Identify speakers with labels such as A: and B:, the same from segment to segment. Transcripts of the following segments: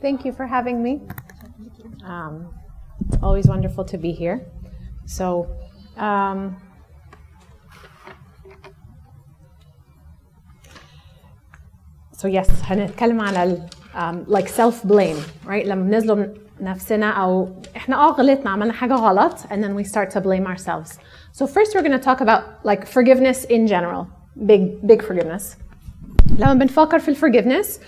A: Thank you for having me. Um, it's always wonderful to be here. So, um, so yes هنتكلم على ال, um, like self blame right لما بنظلم نفسنا او احنا اه غلطنا عملنا حاجه غلط and then we start to blame ourselves so first we're going to talk about like forgiveness in general big big forgiveness لما بنفكر في forgiveness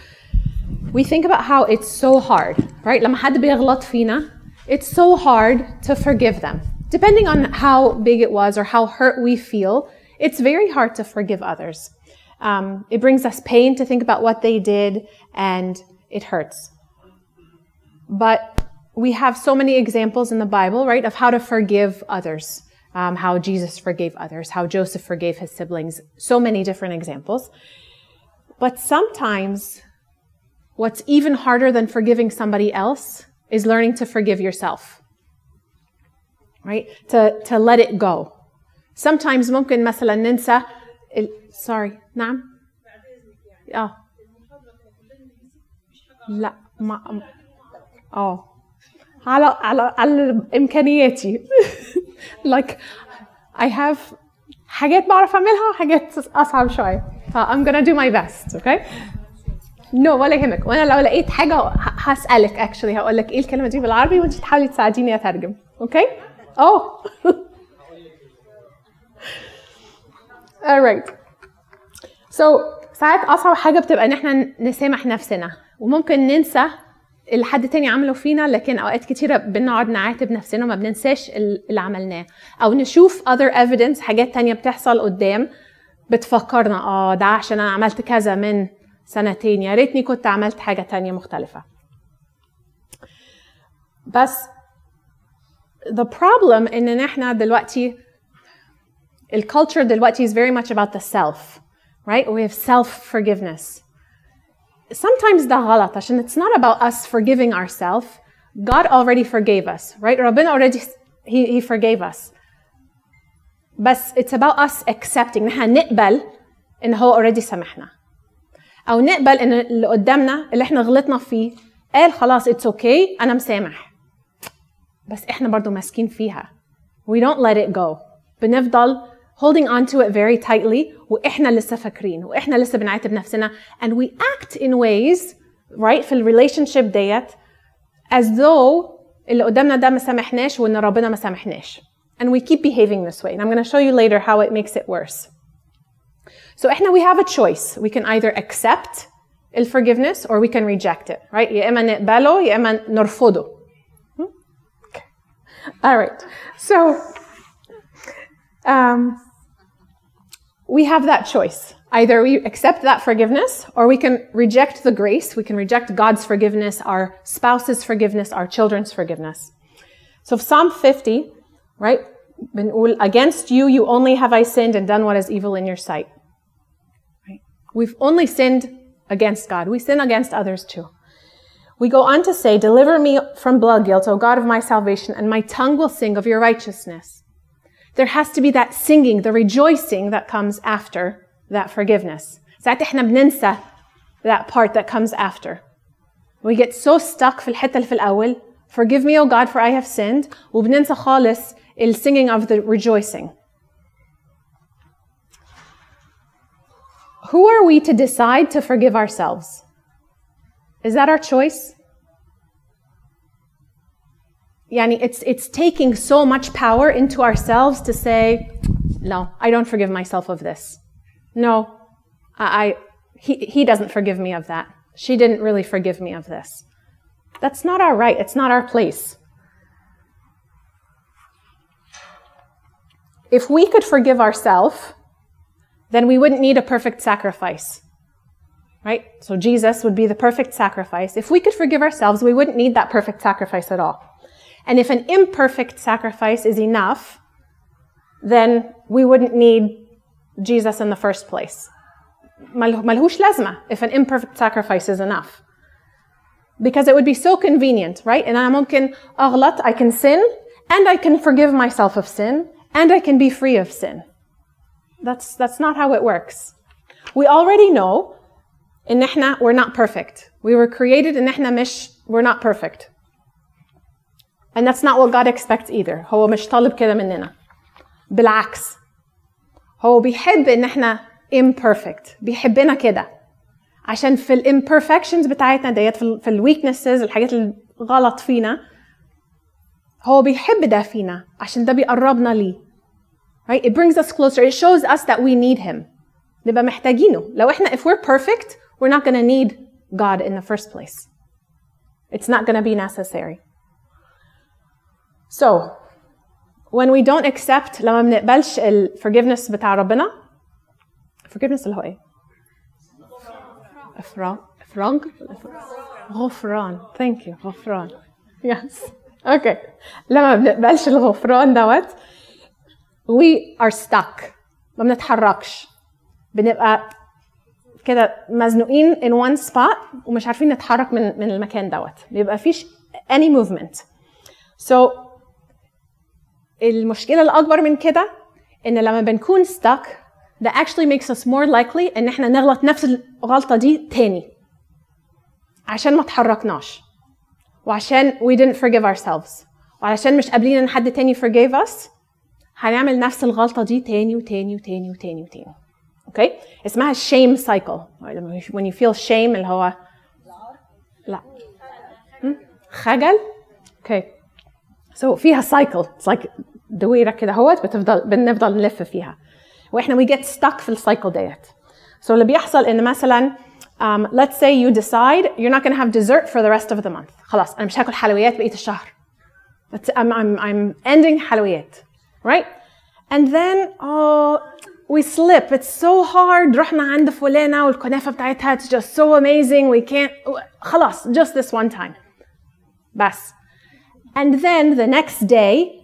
A: we think about how it's so hard right لما حد بيغلط فينا it's so hard to forgive them depending on how big it was or how hurt we feel it's very hard to forgive others um, it brings us pain to think about what they did and it hurts but we have so many examples in the Bible, right, of how to forgive others, um, how Jesus forgave others, how Joseph forgave his siblings, so many different examples. But sometimes what's even harder than forgiving somebody else is learning to forgive yourself, right? To, to let it go. Sometimes ممكن مثلا ننسى ال... sorry نعم اه لا ما اه على على على امكانياتي like I have حاجات بعرف اعملها حاجات اصعب شويه ف I'm gonna do my best okay no ولا يهمك. وأنا لو لقيت حاجة هسألك actually. هقول لك إيه الكلمة دي بالعربي وانت تحاولي تساعديني أترجم. أوكي آه alright so ساعات أصعب حاجة بتبقى إن إحنا نسامح نفسنا. وممكن ننسى اللي حد تاني عمله فينا لكن أوقات كتيرة بنقعد نعاتب نفسنا وما بننساش اللي عملناه. أو نشوف other evidence حاجات تانية بتحصل قدام بتفكرنا آه ده عشان أنا عملت كذا من سنتين يا ريتني كنت عملت حاجة تانية مختلفه بس the problem ان إحنا دلوقتي الكالتشر دلوقتي is very much about the self right we have self forgiveness sometimes ده غلط عشان it's not about us forgiving ourselves. God already forgave us, right? ربنا already he, he forgave us. بس it's about us accepting نحن نقبل إن هو already سامحنا. أو نقبل إن اللي قدامنا اللي إحنا غلطنا فيه قال خلاص it's okay أنا مسامح. بس إحنا برضو ماسكين فيها. We don't let it go. بنفضل holding on to it very tightly وإحنا لسه فاكرين وإحنا لسه بنعاتب نفسنا and we act in ways right في relationship ديت as though اللي قدامنا ده ما سامحناش وإن ربنا ما سامحناش and we keep behaving this way and I'm going to show you later how it makes it worse so احنا we have a choice we can either accept الforgiveness or we can reject it right يا اما نقبله يا اما نرفضه okay. all right so um, we have that choice. Either we accept that forgiveness or we can reject the grace. We can reject God's forgiveness, our spouse's forgiveness, our children's forgiveness. So Psalm 50, right? Against you, you only have I sinned and done what is evil in your sight. Right? We've only sinned against God. We sin against others too. We go on to say, Deliver me from blood guilt, O God of my salvation, and my tongue will sing of your righteousness. There has to be that singing, the rejoicing that comes after that forgiveness. ساعات احنا بننسى that part that comes after. We get so stuck في الحتة اللي في الأول. Forgive me, O God, for I have sinned. وبننسى خالص el singing of the rejoicing. Who are we to decide to forgive ourselves? Is that our choice? Yani it's, it's taking so much power into ourselves to say, no, I don't forgive myself of this. No, I, I he, he doesn't forgive me of that. She didn't really forgive me of this. That's not our right. It's not our place. If we could forgive ourselves, then we wouldn't need a perfect sacrifice. Right? So Jesus would be the perfect sacrifice. If we could forgive ourselves, we wouldn't need that perfect sacrifice at all. And if an imperfect sacrifice is enough, then we wouldn't need Jesus in the first place. Malhush lazma if an imperfect sacrifice is enough. Because it would be so convenient, right? And I'm ممكن أغلط, I can sin, and I can forgive myself of sin, and I can be free of sin. That's, that's not how it works. We already know إن إحنا we're not perfect. We were created إن إحنا مش we're not perfect and that's not what God expects either هو مش طالب كده مننا بالعكس هو بيحب ان احنا imperfect بيحبنا كده عشان في الامبرفكشنز بتاعتنا ديت في ال في الويكنسز الحاجات الغلط فينا هو بيحب ده فينا عشان ده بيقربنا ليه right it brings us closer it shows us that we need him نبقى محتاجينه لو احنا if we're perfect we're not gonna need God in the first place it's not gonna be necessary so when we don't accept لما بنقبلش ال forgiveness بتاع ربنا forgiveness اللي هو ايه؟ إفراج إفراج غفران thank you غفران yes okay لما بنقبلش الغفران دوت we are stuck. ما بنتحركش. بنبقى كده مزنوقين in one spot ومش عارفين نتحرك من من المكان دوت. بيبقى فيش any movement. So المشكلة الأكبر من كده إن لما بنكون stuck that actually makes us more likely إن إحنا نغلط نفس الغلطة دي تاني. عشان ما تحركناش. وعشان we didn't forgive ourselves. وعشان مش قابلين إن حد تاني forgave us هنعمل نفس الغلطة دي تاني وتاني وتاني وتاني وتاني. أوكي اسمها shame cycle. When you feel shame اللي هو لا. هم؟ خجل؟ أوكي so فيها it's like دويرة كده اهوت بتفضل بنفضل نلف فيها. وإحنا we get stuck في السايكل ديت. So اللي بيحصل إن مثلا um, let's say you decide you're not going to have dessert for the rest of the month. خلاص أنا مش هاكل حلويات بقية الشهر. I'm, I'm, I'm ending حلويات. right and then oh we slip it's so hard رحنا عند فلانة والكنافة بتاعتها it's just so amazing we can't خلاص just this one time بس and then the next day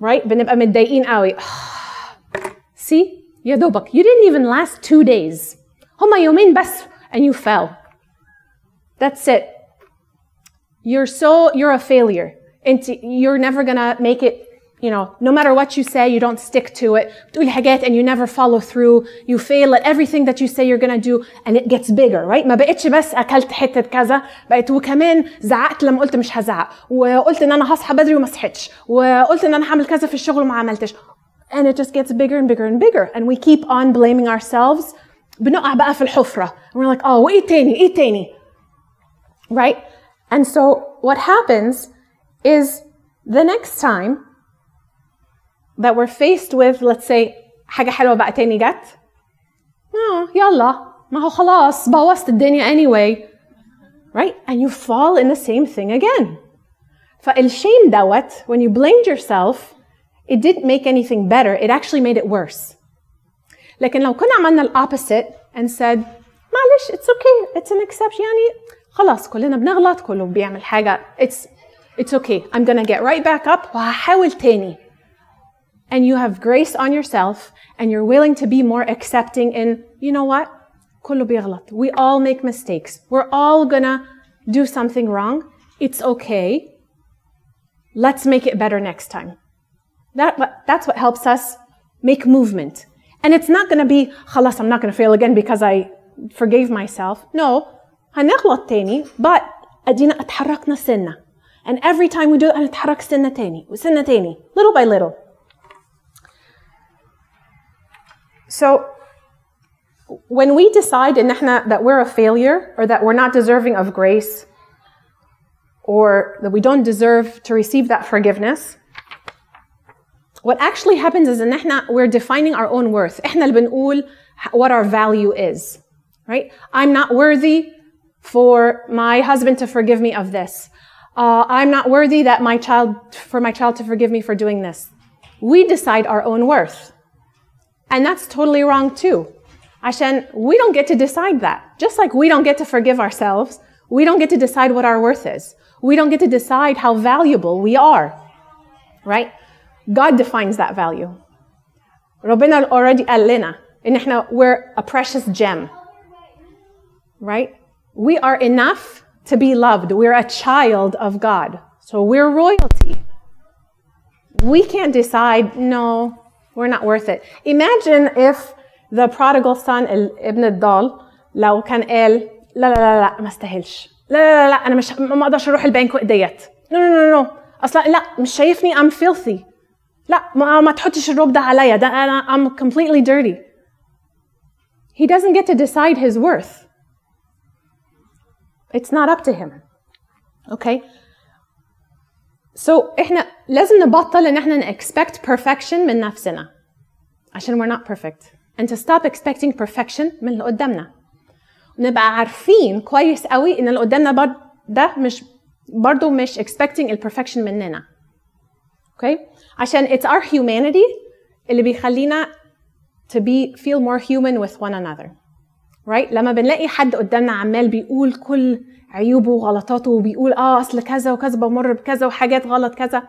A: right بنبقى متضايقين قوي see يا دوبك you didn't even last two days هما يومين بس and you fell that's it you're so you're a failure انت you're never gonna make it you know no matter what you say you don't stick to it بتقولي حاجات and you never follow through you fail at everything that you say you're gonna do and it gets bigger right ما بقتش بس اكلت حته كذا بقت وكمان زعقت لما قلت مش هزعق وقلت ان انا هصحى بدري وما صحيتش وقلت ان انا هعمل كذا في الشغل وما عملتش and it just gets bigger and bigger and bigger and we keep on blaming ourselves بنقع بقى في الحفرة and we're like oh وايه تاني ايه تاني right and so what happens is the next time that we're faced with let's say حاجة حلوة بقى تاني جت اه يلا ما هو خلاص بوظت الدنيا anyway right and you fall in the same thing again فالشيم دوت when you blamed yourself it didn't make anything better it actually made it worse لكن لو كنا عملنا الopposite and said معلش it's okay it's an exception يعني خلاص كلنا بنغلط كله بيعمل حاجة it's it's okay I'm gonna get right back up وهحاول تاني and you have grace on yourself and you're willing to be more accepting in you know what كله بيغلط we all make mistakes we're all gonna do something wrong it's okay let's make it better next time that, that's what helps us make movement and it's not gonna be خلاص I'm not gonna fail again because I forgave myself no هنغلط تاني but ادينا اتحركنا سنة and every time we do it هنتحرك سنة تاني وسنة تاني little by little So when we decide in احنا that we're a failure or that we're not deserving of grace or that we don't deserve to receive that forgiveness, what actually happens is in احنا we're defining our own worth. احنا اللي بنقول what our value is. Right? I'm not worthy for my husband to forgive me of this. Uh, I'm not worthy that my child for my child to forgive me for doing this. We decide our own worth. And that's totally wrong too. عشان we don't get to decide that. Just like we don't get to forgive ourselves, we don't get to decide what our worth is. We don't get to decide how valuable we are. Right? God defines that value. ربنا already قال لنا إن إحنا we're a precious gem. Right? We are enough to be loved. We're a child of God. So we're royalty. We can't decide, no, we're not worth it. Imagine if the prodigal son, ابن الضال, لو كان قال لا لا لا لا ما استاهلش. لا لا لا, لا انا مش ما اقدرش اروح البنك ديت نو نو نو نو اصلا لا مش شايفني I'm filthy لا ما, ما تحطش الروب ده عليا ده انا I'm completely dirty he doesn't get to decide his worth it's not up to him okay so إحنا لازم نبطل ان إحنا expect perfection من نفسنا عشان we're not perfect and to stop expecting perfection من اللي قدامنا ونبقى عارفين كويس قوي ان اللي قدامنا ده مش برضه مش expecting البرفكشن مننا أوكي okay? عشان it's our humanity اللي بيخلينا to be feel more human with one another right? لما بنلاقي حد قدامنا عمال بيقول كل عيوبه وغلطاته وبيقول آه أصل كذا وكذا بمر بكذا وحاجات غلط كذا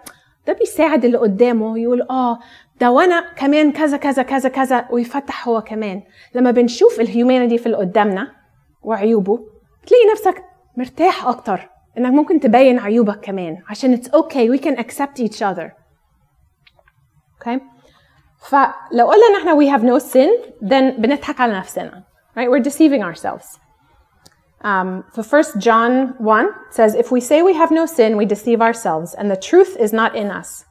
A: ده بيساعد اللي قدامه يقول آه ده وأنا كمان كذا كذا كذا كذا ويفتح هو كمان. لما بنشوف الهيومانيتي في اللي قدامنا وعيوبه تلاقي نفسك مرتاح أكتر إنك ممكن تبين عيوبك كمان عشان it's okay we can accept each other. Okay فلو قلنا إن إحنا we have no sin then بنضحك على نفسنا. right we're deceiving ourselves um, for 1 John 1 says if we say we have no sin we deceive ourselves and the truth is not in us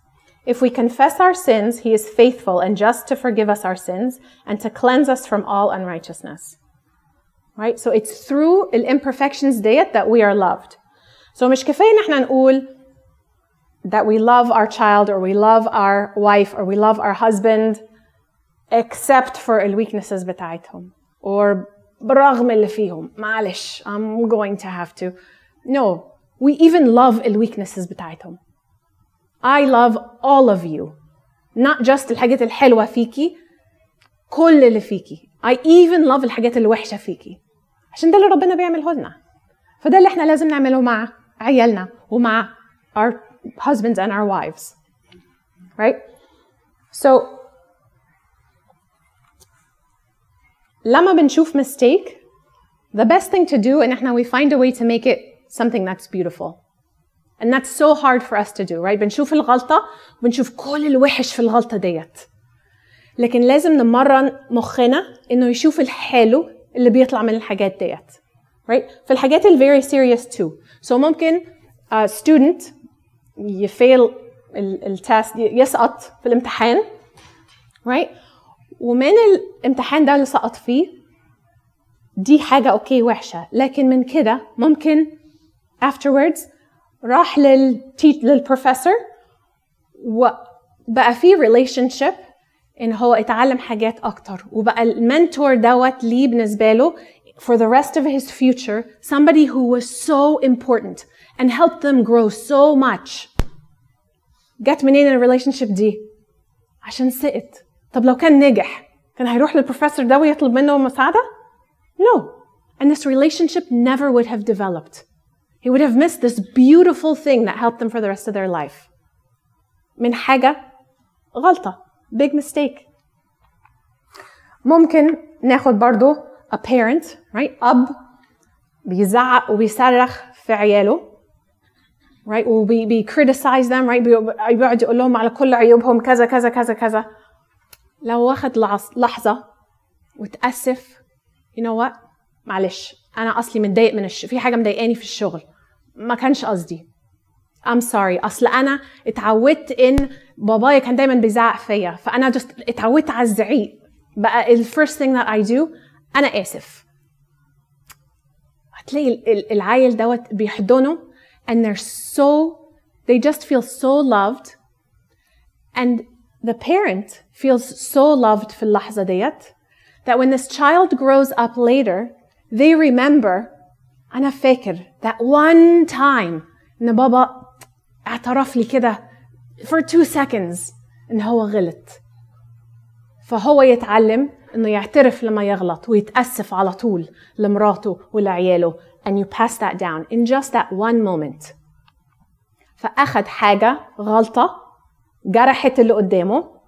A: if we confess our sins he is faithful and just to forgive us our sins and to cleanse us from all unrighteousness right so it's through the imperfections ديت that we are loved so مش كفايه ان احنا نقول that we love our child or we love our wife or we love our husband except for ال weaknesses بتاعتهم or برغم اللي فيهم معلش I'm going to have to no we even love ال weaknesses بتاعتهم I love all of you not just الحاجات الحلوة فيكي كل اللي فيكي I even love الحاجات الوحشة فيكي عشان ده اللي ربنا بيعمله لنا فده اللي احنا لازم نعمله مع عيالنا ومع our husbands and our wives right so لما بنشوف mistake the best thing to do ان إحنا we find a way to make it something that's beautiful. And that's so hard for us to do right? بنشوف الغلطة بنشوف كل الوحش في الغلطة ديت. لكن لازم نمرن مخنا إنه يشوف الحلو اللي بيطلع من الحاجات ديت right? في الحاجات ال very serious too. So ممكن uh, student يفيل التست يسقط في الامتحان right? ومن الامتحان ده اللي سقط فيه دي حاجة أوكي وحشة. لكن من كده ممكن afterwards راح للتيت للبروفيسور وبقى في relationship إن هو اتعلم حاجات أكتر. وبقى المنتور دوت ليه بالنسبة له for the rest of his future somebody who was so important and helped them grow so much. جت منين الريليشن شيب دي؟ عشان سقط. طب لو كان نجح كان هيروح للبروفيسور ده ويطلب منه مساعده no and this relationship never would have developed he would have missed this beautiful thing that helped them for the rest of their life من حاجة غلطه big mistake ممكن ناخد برضو a parent right أب بيزعق وبيصرخ في عياله right وبي بي criticize them right بي- بيقعد يقول لهم على كل عيوبهم كذا كذا كذا كذا لو واخد لحظ- لحظة وتأسف you know what معلش أنا أصلي متضايق من الش... في حاجة مضايقاني في الشغل. ما كانش قصدي. I'm sorry. أصل أنا اتعودت إن بابايا كان دايما بيزعق فيا فأنا just اتعودت على الزعيق. بقى ال first thing that I do أنا آسف. هتلاقي ال- ال- العيل دوت بيحضنه and they're so they just feel so loved and the parent feels so loved في اللحظة ديت that when this child grows up later they remember أنا فاكر that one time إن بابا اعترف لي كده for two seconds إن هو غلط فهو يتعلم إنه يعترف لما يغلط ويتأسف على طول لمراته ولعياله and you pass that down in just that one moment فأخد حاجة غلطة جرحت اللي قدامه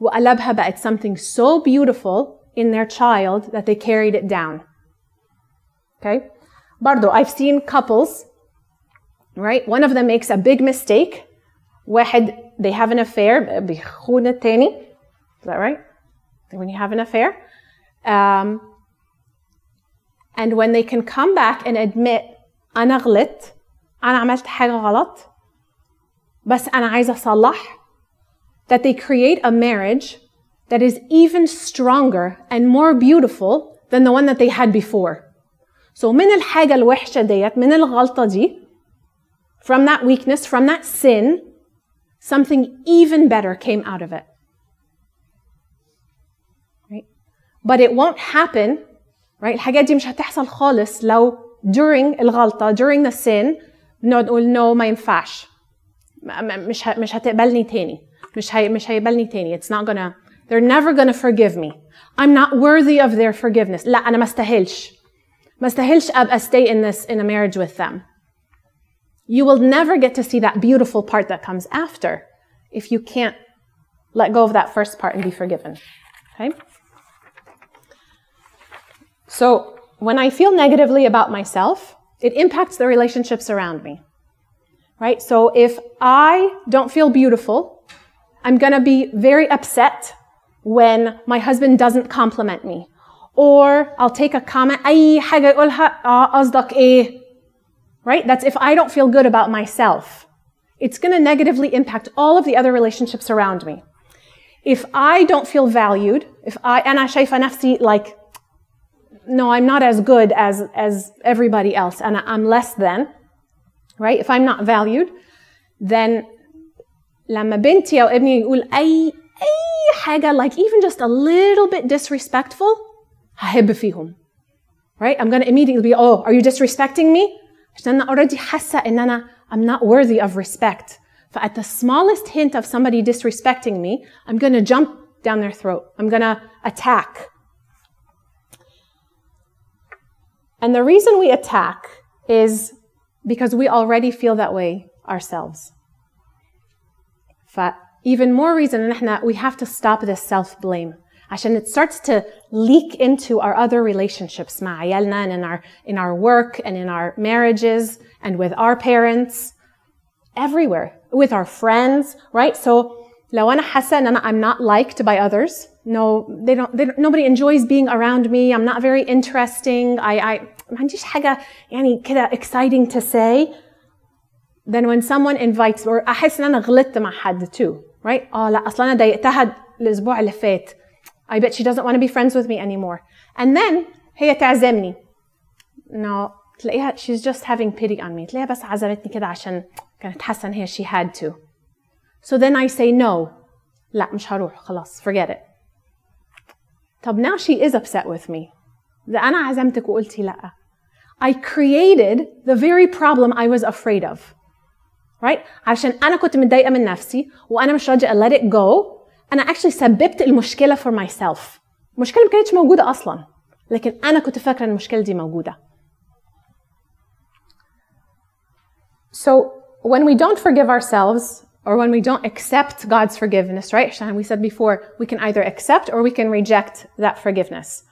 A: وقلبها بقت something so beautiful in their child that they carried it down okay برضو I've seen couples right one of them makes a big mistake واحد they have an affair بيخون التاني is that right when you have an affair um, and when they can come back and admit انا غلطت انا عملت حاجه غلط بس انا عايزه اصلح that they create a marriage that is even stronger and more beautiful than the one that they had before. So من الحاجة الوحشة ديت من الغلطة دي from that weakness, from that sin, something even better came out of it. Right? But it won't happen, right? الحاجات دي مش هتحصل خالص لو during الغلطة, during the sin, بنقعد نقول no ما ينفعش. مش مش هتقبلني تاني. مش هي مش هيقبلني تاني. It's not gonna they're never gonna forgive me. I'm not worthy of their forgiveness. لا أنا ما استاهلش. ما استاهلش أبقى stay in this in a marriage with them. You will never get to see that beautiful part that comes after if you can't let go of that first part and be forgiven. Okay? So, when I feel negatively about myself, it impacts the relationships around me. Right? So, if I don't feel beautiful, I'm going to be very upset when my husband doesn't compliment me. Or I'll take a comment, أي حاجة يقولها قصدك إيه؟ Right? That's if I don't feel good about myself. It's going to negatively impact all of the other relationships around me. If I don't feel valued, if I, أنا شايفة نفسي like, no, I'm not as good as, as everybody else and I'm less than, right? If I'm not valued, then لما بنتي أو ابني يقول أي أي حاجة like even just a little bit disrespectful ههب فيهم right I'm gonna immediately be oh are you disrespecting me عشان أنا already حاسة إن أنا I'm not worthy of respect ف at the smallest hint of somebody disrespecting me I'm gonna jump down their throat I'm gonna attack and the reason we attack is because we already feel that way ourselves ف even more reason ان احنا we have to stop this self-blame عشان it starts to leak into our other relationships مع عيالنا and in our, in our work and in our marriages and with our parents everywhere with our friends right so لو انا حاسه ان انا I'm not liked by others no they don't, they don't nobody enjoys being around me I'm not very interesting I, I ما عنديش حاجه يعني كده exciting to say then when someone invites or احس ان انا غلطت مع حد too right اه لا اصلا انا ضايقتها الاسبوع اللي فات I bet she doesn't want to be friends with me anymore and then هي تعزمني no تلاقيها she's just having pity on me تلاقيها بس عزمتني كده عشان كانت حاسه ان هي she had to so then I say no لا مش هروح خلاص forget it طب now she is upset with me ده انا عزمتك وقلتي لا I created the very problem I was afraid of Right عشان أنا كنت متضايقه من نفسي وأنا مش راضيه let it go أنا actually سببت المشكلة for myself المشكلة ما كانتش موجوده أصلا لكن أنا كنت فاكره ان المشكلة دي موجوده so when we don't forgive ourselves or when we don't accept God's forgiveness, right? And we said before, we can either accept or we can reject that forgiveness.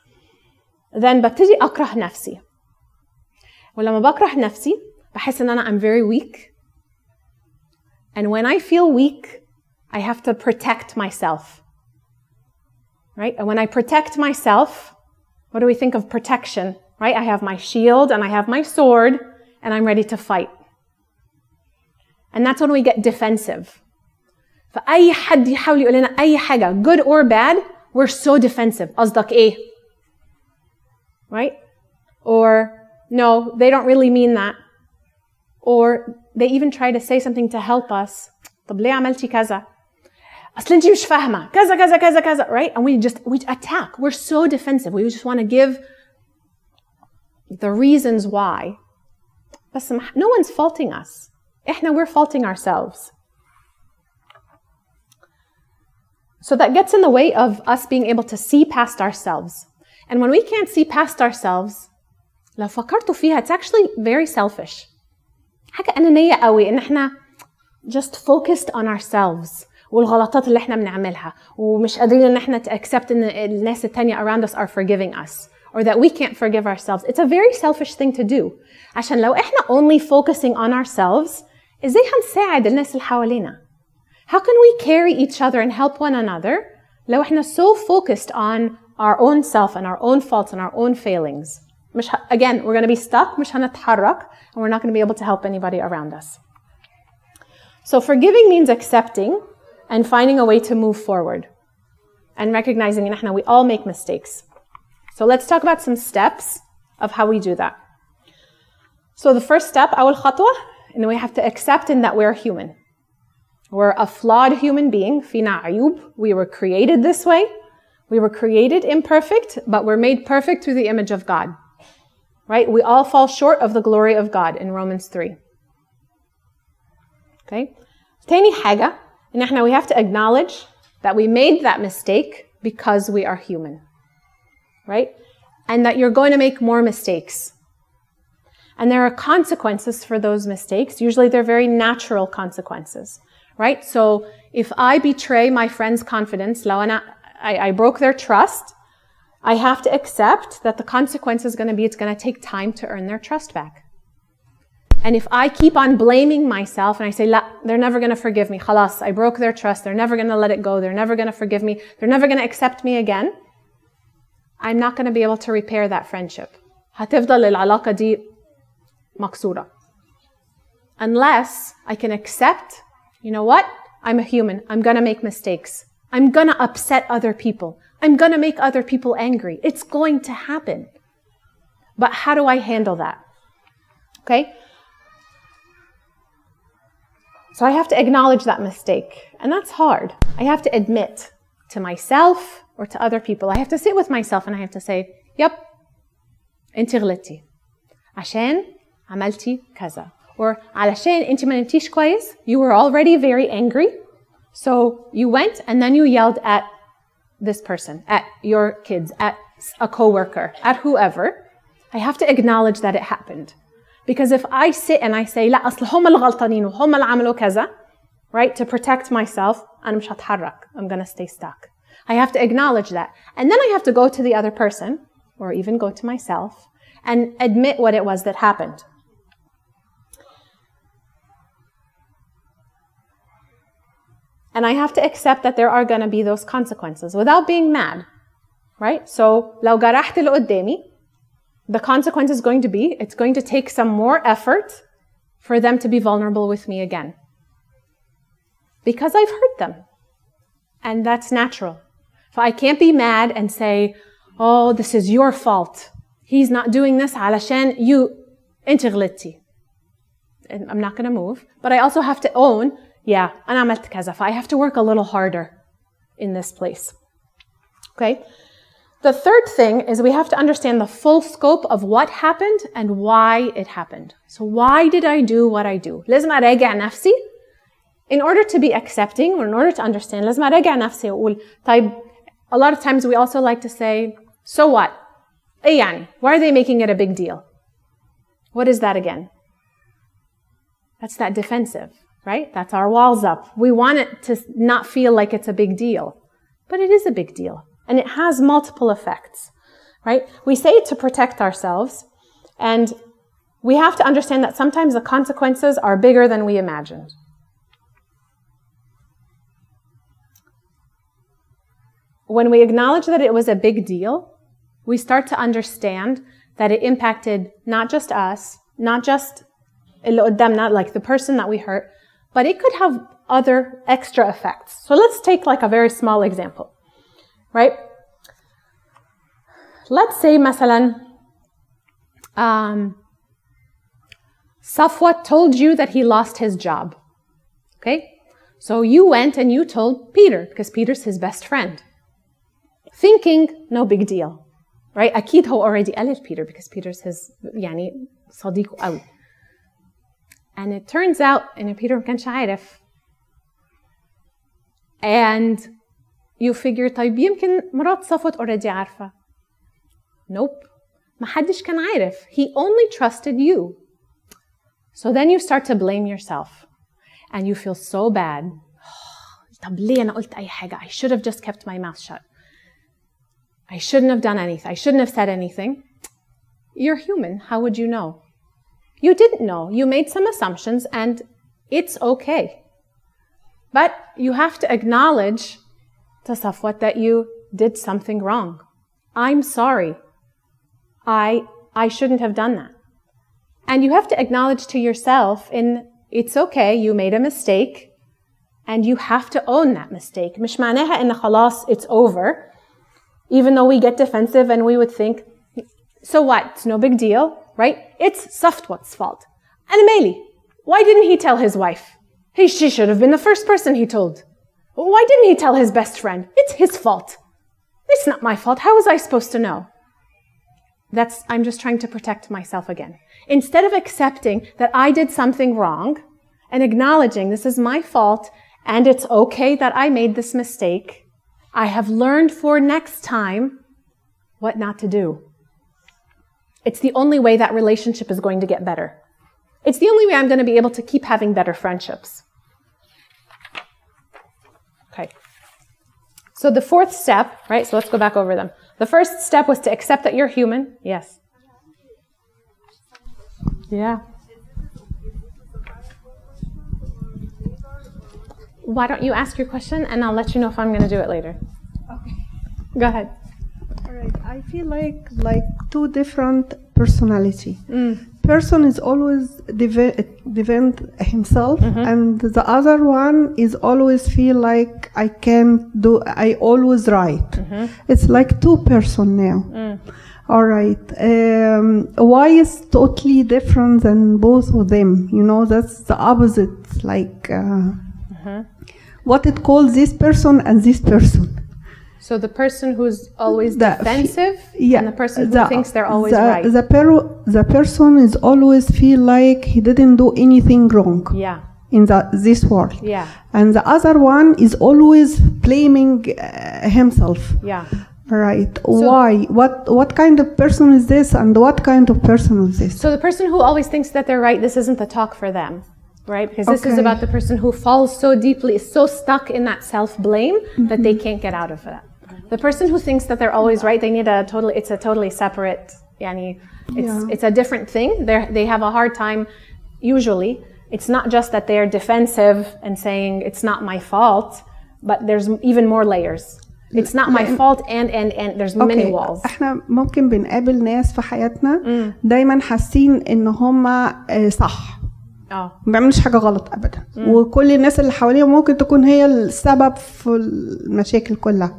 A: Then ببتدي أكره نفسي. ولما بكره نفسي بحس إن أنا I'm very weak. And when I feel weak, I have to protect myself. Right? And when I protect myself, what do we think of protection? Right? I have my shield and I have my sword and I'm ready to fight. And that's when we get defensive. فأي حد يحاول يقول لنا أي حاجة good or bad, we're so defensive. قصدك إيه؟ Right? Or no, they don't really mean that. Or they even try to say something to help us. طب ليه عملتي كذا؟ أصل أنتِ مش فاهمة كذا كذا كذا كذا right? And we just we attack. We're so defensive. We just want to give the reasons why. بس no one's faulting us. احنا we're faulting ourselves. So that gets in the way of us being able to see past ourselves. And when we can't see past ourselves, لو فكرتوا فيها it's actually very selfish. حاجة أنانية قوي إن إحنا just focused on ourselves والغلطات اللي إحنا بنعملها ومش قادرين ان إحنا accept ان الناس التانية around us are forgiving us or that we can't forgive ourselves. It's a very selfish thing to do. عشان لو إحنا only focusing on ourselves إزاي هنساعد الناس اللي حوالينا؟ How can we carry each other and help one another لو إحنا so focused on our own self and our own faults and our own failings? مش ه- again we're going to be stuck مش هنتحرك and we're not going to be able to help anybody around us so forgiving means accepting and finding a way to move forward and recognizing ان احنا we all make mistakes so let's talk about some steps of how we do that so the first step أول خطوة إن we have to accept in that we're human we're a flawed human being فينا عيوب we were created this way we were created imperfect but we're made perfect through the image of God right we all fall short of the glory of God in Romans 3 okay تاني حاجة إن احنا we have to acknowledge that we made that mistake because we are human right and that you're going to make more mistakes and there are consequences for those mistakes. Usually they're very natural consequences, right? So if I betray my friend's confidence, لو أنا, I, I broke their trust, I have to accept that the consequence is going to be it's going to take time to earn their trust back. And if I keep on blaming myself and I say, La, they're never going to forgive me, خلاص, I broke their trust, they're never going to let it go, they're never going to forgive me, they're never going to accept me again, I'm not going to be able to repair that friendship. هتفضل العلاقة دي مكسورة. Unless I can accept, you know what? I'm a human. I'm gonna make mistakes. I'm gonna upset other people. I'm gonna make other people angry. It's going to happen. But how do I handle that? Okay? So I have to acknowledge that mistake. And that's hard. I have to admit to myself or to other people. I have to sit with myself and I have to say, yep, انت غلطتي. عشان عملتي كذا. Or علشان انت ما نمتيش كويس. You were already very angry. So you went and then you yelled at this person, at your kids, at a coworker, at whoever. I have to acknowledge that it happened. Because if I sit and I say, لا أصل هم الغلطانين وهم اللي عملوا كذا, right, to protect myself, أنا مش هتحرك. I'm gonna stay stuck. I have to acknowledge that. And then I have to go to the other person, or even go to myself, and admit what it was that happened. And I have to accept that there are going to be those consequences without being mad, right? So, لو جرحت اللي قدامي, the consequence is going to be it's going to take some more effort for them to be vulnerable with me again. Because I've hurt them. And that's natural. So I can't be mad and say, oh, this is your fault. He's not doing this علشان you انت غلطتي. And I'm not going to move. But I also have to own, yeah, أنا عملت كذا. I have to work a little harder in this place. Okay? The third thing is we have to understand the full scope of what happened and why it happened. So why did I do what I do? لازم أراجع نفسي in order to be accepting or in order to understand لازم أراجع نفسي وأقول طيب a lot of times we also like to say so what? إيه يعني? Why are they making it a big deal? What is that again? That's that defensive, right? That's our walls up. We want it to not feel like it's a big deal, but it is a big deal and it has multiple effects, right? We say to protect ourselves and we have to understand that sometimes the consequences are bigger than we imagined. When we acknowledge that it was a big deal, we start to understand that it impacted not just us, not just not like the person that we hurt, but it could have other extra effects. So let's take like a very small example, right? Let's say, مثلا, um, Safwat told you that he lost his job, okay? So you went and you told Peter, because Peter's his best friend, thinking, no big deal, right? Akidho already قال Peter, because Peter's his, yani, صديق قوي. And it turns out إن Peter ما كانش عارف. And you figure طيب يمكن مرات صفوت already عارفة. Nope. ما حدش كان عارف. He only trusted you. So then you start to blame yourself. And you feel so bad. طب ليه أنا قلت أي حاجة? I should have just kept my mouth shut. I shouldn't have done anything. I shouldn't have said anything. You're human. How would you know? You didn't know. You made some assumptions and it's okay. But you have to acknowledge to Safwat that you did something wrong. I'm sorry. I I shouldn't have done that. And you have to acknowledge to yourself in it's okay, you made a mistake and you have to own that mistake. مش معناها إن خلاص it's over. Even though we get defensive and we would think, so what? It's no big deal, right? It's Safwat's fault. And Amelie, why didn't he tell his wife? He, she should have been the first person he told. Why didn't he tell his best friend? It's his fault. It's not my fault. How was I supposed to know? That's, I'm just trying to protect myself again. Instead of accepting that I did something wrong and acknowledging this is my fault and it's okay that I made this mistake, I have learned for next time what not to do. It's the only way that relationship is going to get better. It's the only way I'm going to be able to keep having better friendships. Okay. So the fourth step, right? So let's go back over them. The first step was to accept that you're human. Yes. Yeah. Why don't you ask your question and I'll let you know if I'm going to do it later.
B: Okay.
A: Go ahead.
B: All right. I feel like like two different personality. Mm. Person is always defend himself, mm-hmm. and the other one is always feel like I can't do. I always right. Mm-hmm. It's like two person now. Mm. All right. Um, why is totally different than both of them? You know, that's the opposite. Like uh, mm-hmm. what it calls this person and this person.
A: So the person who's always
B: The-
A: defensive
B: yeah,
A: and the person who
B: the-
A: thinks they're always
B: the,
A: right.
B: The, per- the person is always feel like he didn't do anything wrong
A: yeah.
B: in the, this world.
A: Yeah.
B: And the other one is always blaming uh, himself.
A: Yeah.
B: Right. Why? What what kind of person is this and what kind of person is this?
A: So the person who always thinks that they're right, this isn't the talk for them, right? Because this is about the person who falls so deeply, so stuck in that self-blame that they can't get out of that. The person who thinks that they're always right, they need a totally, it's a totally separate, yani, it's,
B: Yeah.
A: it's a different thing. They they have a hard time, usually. It's not just that they're defensive and saying it's not my fault, but there's even more layers. It's not my fault and, and, and there's many
B: اوكي
A: walls.
B: احنا ممكن بنقابل ناس في حياتنا دايما حاسين ان هم صح
A: Oh,
B: ما بيعملوش حاجة غلط ابدا. وكل الناس اللي حواليهم ممكن تكون هي السبب في المشاكل كلها.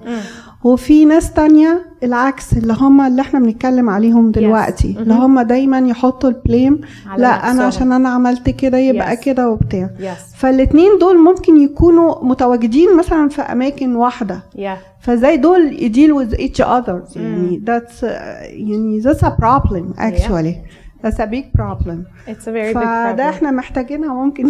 B: وفي ناس تانية العكس اللي هم اللي إحنا بنتكلم عليهم دلوقتي. اللي هم دايما يحطوا البليم لا
A: نفسهم.
B: أنا عشان أنا عملت كده يبقى
A: Yes.
B: كده وبتاع.
A: Yes.
B: فالاتنين دول ممكن يكونوا متواجدين مثلا في أماكن واحدة.
A: Yeah.
B: فازاي دول deal with each other يعني that's يعني that's a problem actually. that's a big problem
A: It's a very big
B: فده
A: problem.
B: احنا محتاجينها ممكن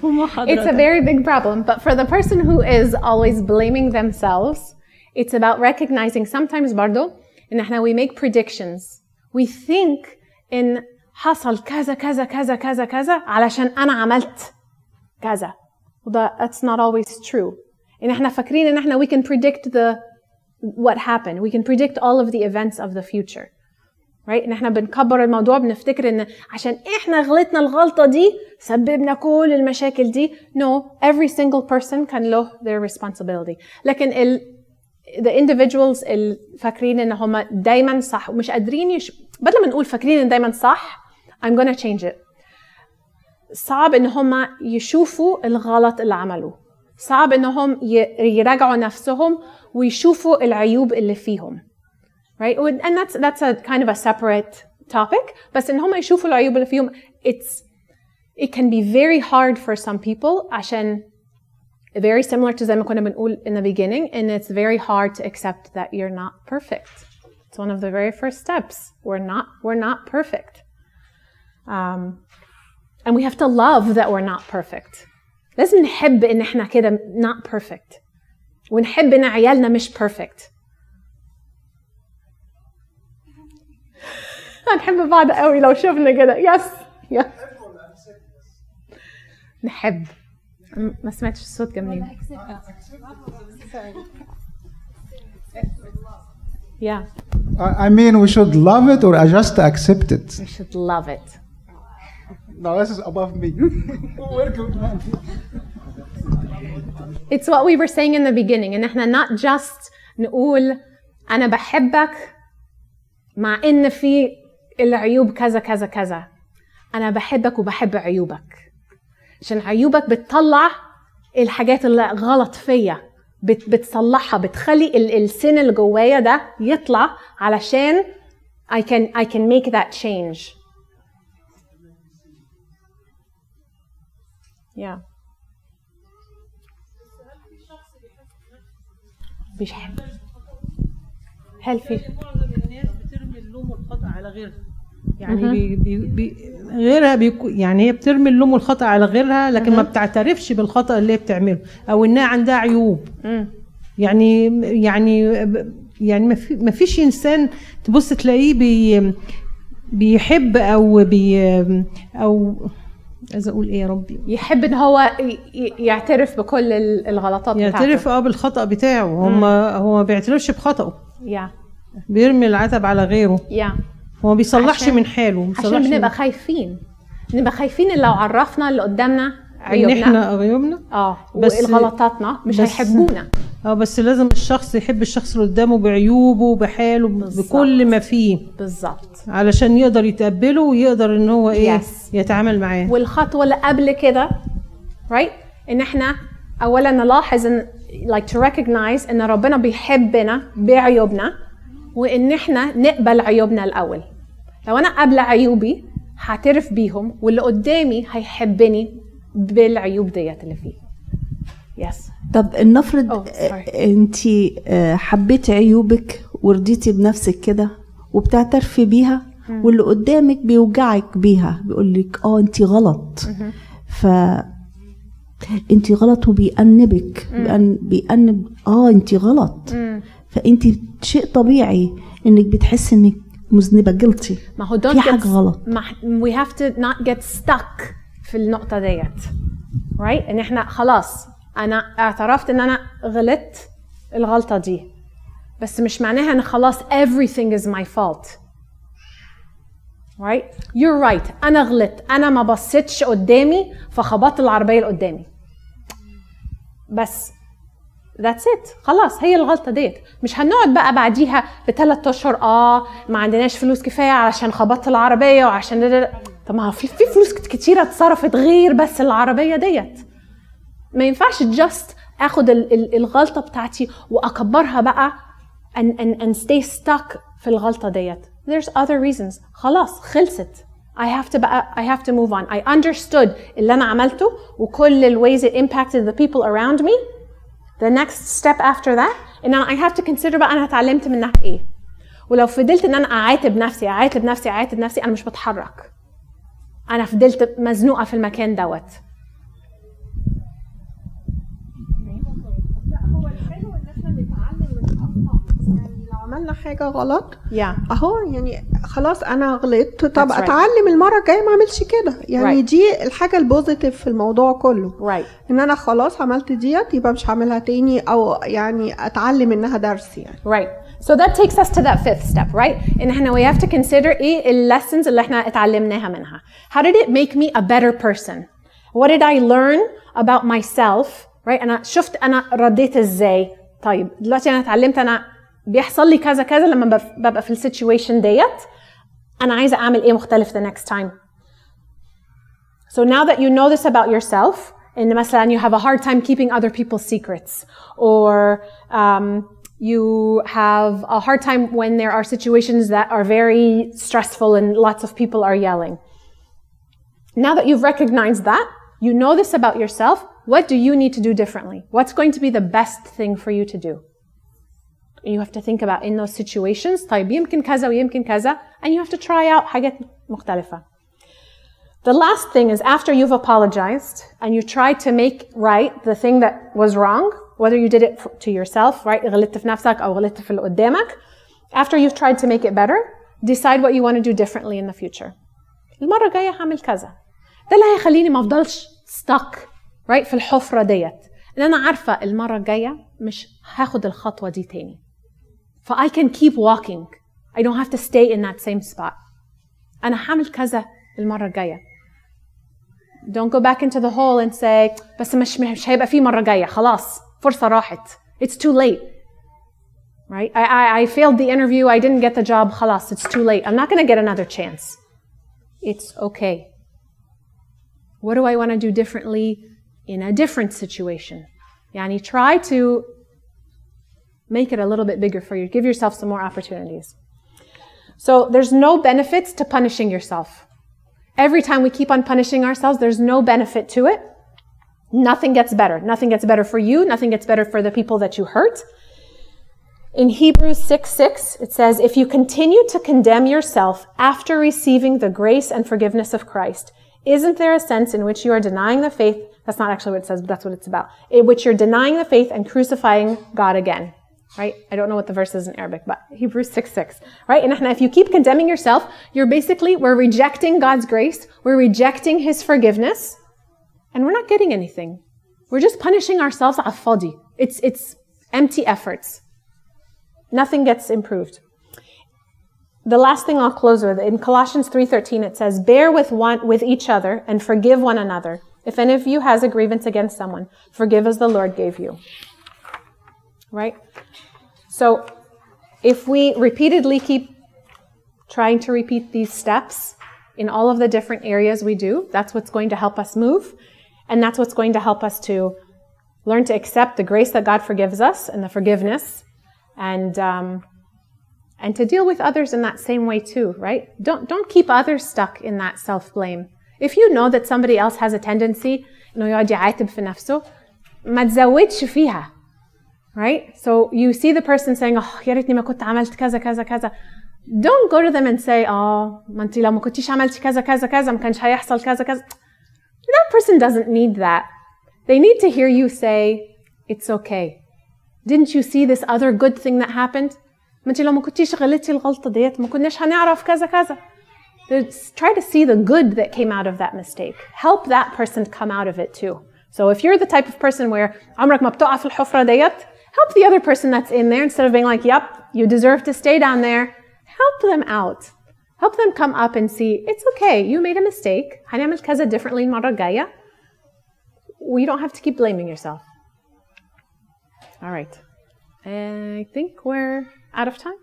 B: في محاضرة
A: It's a very big problem. But for the person who is always blaming themselves, it's about recognizing sometimes برضو إن احنا we make predictions. We think إن حصل كذا كذا كذا كذا كذا علشان أنا عملت كذا. وده that's not always true. إن احنا فاكرين إن احنا we can predict the what happened. We can predict all of the events of the future. Right? ان إحنا بنكبر الموضوع بنفتكر إن عشان إحنا غلطنا الغلطة دي سببنا كل المشاكل دي. No every single person كان له their responsibility. لكن ال the individuals فاكرين إن هم دايما صح ومش قادرين يش... بدل ما نقول فاكرين إن دايما صح I'm gonna change it. صعب إن هم يشوفوا الغلط اللي عملوه. صعب إنهم يراجعوا نفسهم ويشوفوا العيوب اللي فيهم. right and that's that's a kind of a separate topic بس ان هم يشوفوا العيوب اللي فيهم it's it can be very hard for some people عشان very similar to زي ما كنا بنقول in the beginning and it's very hard to accept that you're not perfect it's one of the very first steps we're not we're not perfect um, and we have to love that we're not perfect لازم نحب ان احنا كده not perfect ونحب ان عيالنا مش perfect هنحب بعض قوي لو شفنا كده يس يس نحب ما سمعتش الصوت كان منين Yeah,
C: I mean, we should love it or just accept it.
A: we should love it.
C: No, this is above me.
A: It's what we were saying in the beginning ان إحنا not just نقول أنا بحبك مع ان في العيوب كذا كذا كذا. أنا بحبك وبحب عيوبك. عشان عيوبك بتطلع الحاجات اللي غلط فيا. بت بتصلحها بتخلي ال- السن اللي جوايا ده يطلع علشان I can I can make that change. Yeah. بيحب هل في
D: اللوم والخطأ على غيرها. يعني بي بي بي غيرها بيكو يعني هي بترمي اللوم والخطأ على غيرها لكن ما بتعترفش بالخطأ اللي هي بتعمله أو إنها عندها عيوب. يعني يعني يعني ما في ما فيش إنسان تبص تلاقيه بي بيحب أو بي أو عايزة أقول إيه يا ربي؟
A: يحب إن هو يعترف بكل ال- الغلطات
D: يعترف آه بالخطأ بتاعه. هم هو ما بيعترفش بخطأه.
A: يا
D: بيرمي العتب على غيره.
A: يا.
D: هو ما بيصلحش من حاله
A: عشان بنبقى خايفين. نبقى خايفين إن لو عرفنا اللي قدامنا
D: إن
A: عيوبنا
D: إحنا عيوبنا
A: آه
D: بس-
A: والغلطاتنا مش
D: بس-
A: هيحبونا.
D: آه بس لازم الشخص يحب الشخص اللي قدامه بعيوبه بحاله. بكل ما فيه.
A: بالظبط.
D: علشان يقدر يتقبله ويقدر إن هو إيه
A: Yes.
D: يتعامل معاه.
A: والخطوة اللي قبل كده right إن إحنا اولا نلاحظ إن like to recognize إن ربنا بيحبنا بعيوبنا. وإن إحنا نقبل عيوبنا الأول. لو أنا قابلة عيوبي هعترف بيهم واللي قدامي هيحبني بالعيوب ديت اللي فيه. يس
E: طب نفرض
A: Oh, sorry.
E: أنت حبيتي عيوبك ورضيتي بنفسك كده وبتعترفي بيها واللي قدامك بيوجعك بيها بيقول لك آه أنت غلط. ف أنت غلط وبيأنبك. بيأن... بيأنب آه أنت غلط. فانت شيء طبيعي إنك بتحسي إنك مذنبة جلطي
A: ما هو
E: في حاجة غلط.
A: ما we have to not get stuck في النقطة ديت. Right? إن إحنا خلاص أنا اعترفت إن أنا غلطت الغلطة دي. بس مش معناها إن خلاص everything is my fault. Right? You're right. أنا غلطت. أنا ما بصيتش قدامي فخبطت العربية اللي قدامي بس ذاتس ات خلاص هي الغلطة ديت. مش هنقعد بقى بعديها بثلاث أشهر آه ما عندناش فلوس كفاية علشان خبطت العربية وعشان. طب ما في في فلوس كتيرة اتصرفت غير بس العربية ديت. ما ينفعش جاست آخد ال- ال- الغلطة بتاعتي وأكبرها بقى and, and, and stay stuck في الغلطة ديت. There's other reasons. خلاص خلصت. I have to بقى I have to move on. I understood اللي أنا عملته وكل ال ways it impacted the people around me. The next step after that ان أنا I have to consider بقى أنا اتعلمت منها إيه. ولو فضلت إن أنا أعاتب نفسي أعاتب نفسي أعاتب نفسي أنا مش بتحرك. أنا فضلت مزنوقة في المكان دوت
B: هو الحلو ان إحنا نتعلم من الاخطاء يعني لو عملنا حاجة غلط
A: yeah
B: أهو يعني خلاص أنا غلطت طب
A: That's right.
B: أتعلم المرة الجاية ما أعملش كده يعني
A: Right.
B: دي الحاجة البوزيتيف في الموضوع كله
A: right
B: إن أنا خلاص عملت ديت يبقى مش هعملها تاني أو يعني أتعلم منها درس يعني
A: Right. So that takes us to that fifth step, right? إن إحنا we have to consider إيه ال lessons اللي إحنا اتعلمناها منها. How did it make me a better person? What did I learn about myself? Right? أنا شفت أنا رديت إزاي. طيب دلوقتي أنا اتعلمت أنا بيحصل لي كذا كذا لما بف- ببقى في السيتويشن ديت. أنا عايزة أعمل إيه مختلف the next time. So now that you know this about yourself, إن مثلا you have a hard time keeping other people's secrets, or um, you have a hard time when there are situations that are very stressful and lots of people are yelling. Now that you've recognized that, you know this about yourself, what do you need to do differently? What's going to be the best thing for you to do? You have to think about in those situations, طيب يمكن كذا ويمكن كذا, and you have to try out حاجات مختلفة. The last thing is after you've apologized and you tried to make right the thing that was wrong, whether you did it f- to yourself, right? غلطت في نفسك أو غلطت في اللي قدامك. After you've tried to make it better, decide what you want to do differently in the future. المرة الجاية هعمل كذا. ده اللي هيخليني ما افضلش stuck right في الحفرة ديت. ان انا عارفة المرة الجاية مش هاخد الخطوة دي تاني. ف I can keep walking. I don't have to stay in that same spot. انا هعمل كذا المرة الجاية. Don't go back into the hole and say بس مش مش هيبقى في مرة جاية خلاص فرصة راحت. It's too late. right? I, I, I failed the interview, I didn't get the job, khalas, it's too late. I'm not going to get another chance. It's okay. What do I want to do differently in a different situation? Yani try to make it a little bit bigger for you. Give yourself some more opportunities. So there's no benefits to punishing yourself. Every time we keep on punishing ourselves, there's no benefit to it. Nothing gets better. Nothing gets better for you. Nothing gets better for the people that you hurt. In Hebrews 6 6, it says, If you continue to condemn yourself after receiving the grace and forgiveness of Christ, isn't there a sense in which you are denying the faith? That's not actually what it says, but that's what it's about. In which you're denying the faith and crucifying God again. Right? I don't know what the verse is in Arabic, but Hebrews 6 6. Right? And if you keep condemning yourself, you're basically, we're rejecting God's grace, we're rejecting His forgiveness, and we're not getting anything. We're just punishing ourselves. It's, it's empty efforts. Nothing gets improved. The last thing I'll close with, in Colossians 3.13, it says, Bear with one, with each other and forgive one another. If any of you has a grievance against someone, forgive as the Lord gave you Right? So, if we repeatedly keep trying to repeat these steps in all of the different areas we do, that's what's going to help us move. And that's what's going to help us to learn to accept the grace that God forgives us and the forgiveness and um, and to deal with others in that same way too, right? Don't don't keep others stuck in that self blame. If you know that somebody else has a tendency انه يقعد يعاتب في نفسه ما تزودش فيها right? So you see the person saying oh يا ريتني ما كنت عملت كذا كذا كذا don't go to them and say اه ما انت لو ما كنتيش عملتي كذا كذا كذا ما كانش هيحصل كذا كذا that person doesn't need that they need to hear you say it's okay didn't you see this other good thing that happened ما انت لو ما كنتيش غلطتي الغلطه ديت ما كناش هنعرف كذا كذا try to see the good that came out of that mistake help that person come out of it too so if you're the type of person where عمرك ما بتقع في الحفره ديت help the other person that's in there instead of being like, yep, you deserve to stay down there. Help them out. Help them come up and see, it's okay, you made a mistake. Hanem differently maragaya. We don't have to keep blaming yourself. All right. I think we're out of time.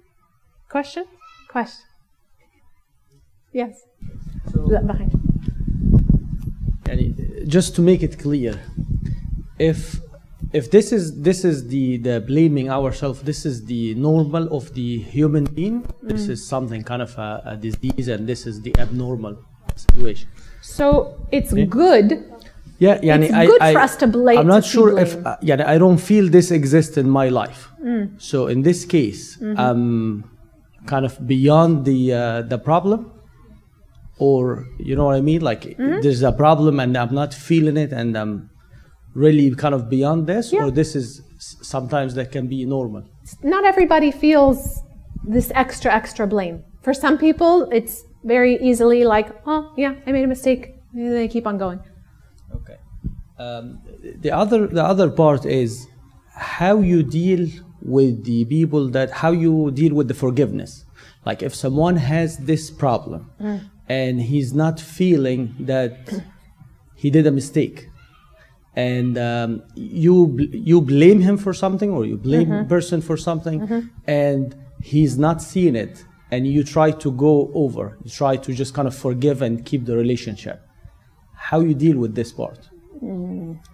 A: Question? Question. Yes. So, behind.
F: Just to make it clear, if if this is this is the the blaming ourselves this is the normal of the human being mm. this is something kind of a, a, disease and this is the abnormal situation
A: so it's good
F: yeah, yeah
A: it's
F: I,
A: good
F: I,
A: for us to blame
F: i'm not sure
A: blame.
F: if uh, yeah i don't feel this exists in my life mm. so in this case
A: mm
F: -hmm. um kind of beyond the uh, the problem or you know what i mean like
A: -hmm.
F: there's a problem and i'm not feeling it and i'm um, really kind of beyond this
A: Yeah.
F: or this is sometimes that can be normal
A: Not everybody feels this extra, extra blame. For some people, it's very easily like, oh, yeah, I made a mistake. And they keep on going.
F: Okay. Um, the other the other part is how you deal with the people that how you deal with the forgiveness. Like if someone has this problem and he's not feeling that he did a mistake, and um, you bl- you blame him for something or you blame a person for something, and he's not seeing it, and you try to go over, you try to just kind of forgive and keep the relationship how you deal with this part.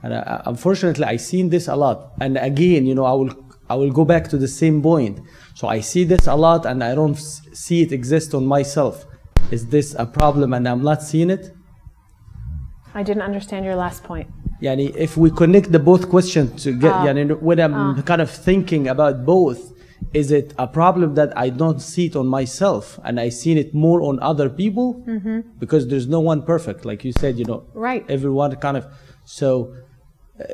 F: And uh, unfortunately, I seen this a lot. And again, you know, I will I will go back to the same point. So I see this a lot, and I don't see it exist on myself. Is this a problem, and I'm not seeing it?
A: I didn't understand your last point.
F: Yani, if we connect the both questions to get, ah. yani, when I'm ah. kind of thinking about both, is it a problem that I don't see it on myself and I seen it more on other people? Mm-hmm. Because there's no one perfect, like you said, you know,
A: Right.
F: everyone kind of, so, uh,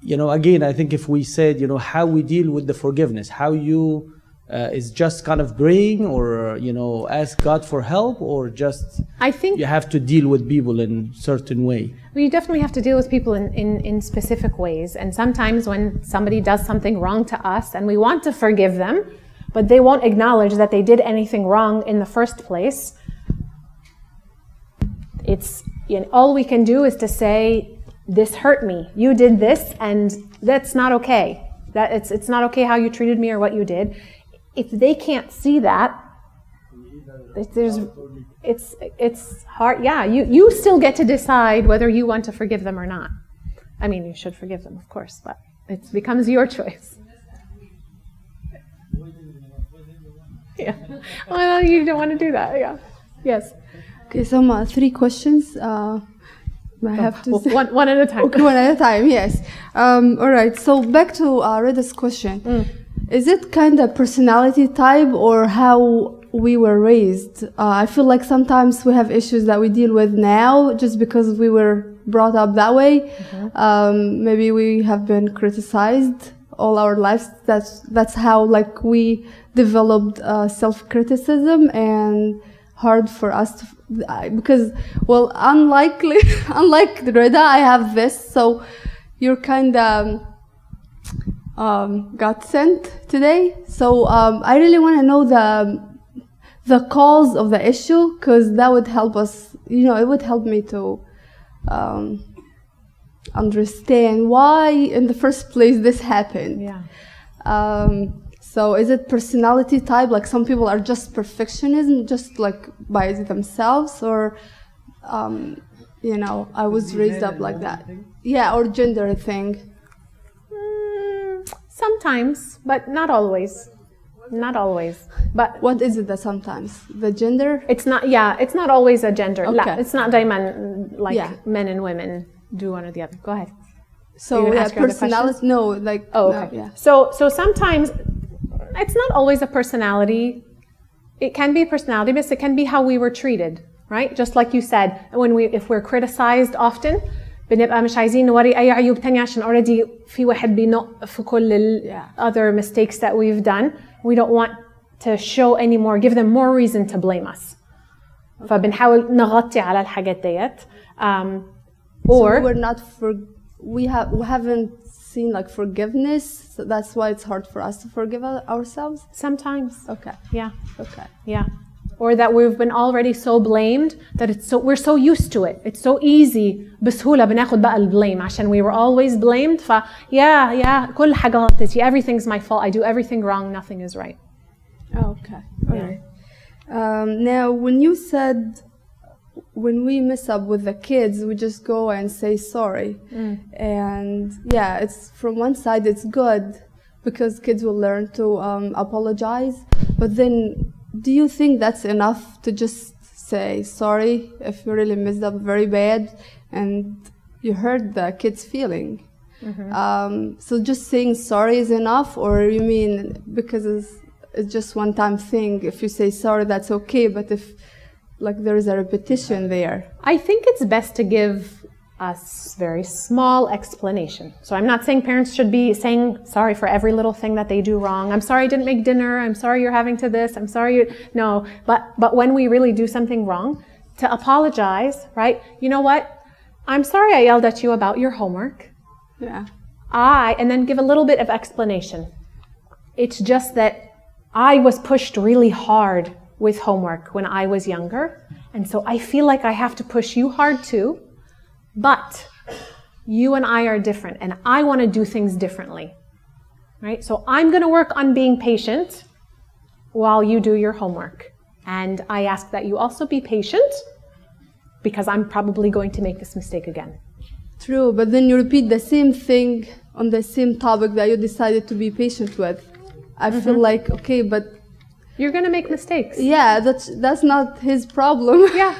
F: you know, again, I think if we said, you know, how we deal with the forgiveness, how you, uh, is just kind of praying or, you know, ask God for help or just
A: I think
F: you have to deal with people in certain way.
A: we definitely have to deal with people in, in, in specific ways. And sometimes when somebody does something wrong to us and we want to forgive them, but they won't acknowledge that they did anything wrong in the first place, it's you know, all we can do is to say, This hurt me. You did this, and that's not okay. That it's it's not okay how you treated me or what you did. If they can't see that, there's it's it's hard. Yeah, you you still get to decide whether you want to forgive them or not. I mean, you should forgive them, of course, but it becomes your choice. Yeah. Well, you don't want to do that. Yeah. Yes.
G: Okay, some uh, three questions. Uh, I have to
A: Well, one, one at a time.
G: Okay, one at a time. Yes. Um, all right. So back to uh, Reda's question.
A: Mm.
G: Is it kind of personality type or how we were raised? Uh, I feel like sometimes we have issues that we deal with now just because we were brought up that way.
A: Mm-hmm.
G: Um, maybe we have been criticized all our lives. That's that's how like we developed uh, self-criticism and hard for us to I- because well unlikely unlike Reda I have this so you're kind of um, got sent today so um, I really want to know the the cause of the issue because that would help us you know it would help me to um, understand why in the first place this happened
A: Yeah.
G: um, so is it personality type? Like some people are just perfectionism, just like by themselves, or um, you know, I was raised up like that. Yeah, or gender thing.
A: Sometimes, but not always. Not always. But
G: what is it that sometimes? The gender?
A: It's not yeah, it's not always a gender.
G: Okay.
A: It's not diamond like
G: yeah.
A: men and women do one or the other. Go ahead.
G: So yeah, personality no, like
A: Oh okay.
G: No, yeah.
A: So so sometimes it's not always a personality. It can be a personality, but it can be how we were treated, right? Just like you said, when we if we're criticized often, بنبقى مش عايزين نوري أي عيوب تانية عشان already في واحد بينق في كل ال
G: Yeah.
A: other mistakes that we've done. We don't want to show any more, give them more reason to blame us. فبنحاول نغطي على الحاجات ديت. Um,
G: So
A: or
G: we're not for we have we haven't seen like forgiveness. So that's why it's hard for us to forgive our- ourselves.
A: sometimes,
G: Okay.
A: yeah.
G: Okay.
A: Yeah. Or that we've been already so blamed that it's so we're so used to it. It's so easy بسهولة بناخد بقى البلame عشان we were always blamed ف yeah yeah كل حاجة غلطتي everything's my fault I do everything wrong nothing is right.
G: Okay. All right. Um, now, when you said when we mess up with the kids, we just go and say sorry, and yeah, it's from one side it's good because kids will learn to um, apologize. But then, do you think that's enough to just say sorry if you really messed up very bad and you hurt the kid's feeling? Um, so just saying sorry is enough, or you mean because it's, it's just one time thing? If you say sorry, that's okay. But if like there is a repetition there,
A: I think it's best to give a very small explanation. So I'm not saying parents should be saying sorry for every little thing that they do wrong. I'm sorry I didn't make dinner. I'm sorry you're having to this. I'm sorry you no. But but when we really do something wrong, to apologize, right? You know what? I'm sorry I yelled at you about your homework.
G: yeah,
A: I, and then give a little bit of explanation. It's just that I was pushed really hard with homework when I was younger. And so I feel like I have to push you hard too. But you and I are different and I want to do things differently. Right? So I'm going to work on being patient while you do your homework. And I ask that you also be patient because I'm probably going to make this mistake again.
G: true. But then you repeat the same thing on the same topic that you decided to be patient with. I feel mm-hmm. like okay, but
A: You're going to make mistakes.
G: yeah, that's that's not his problem.
A: Yeah.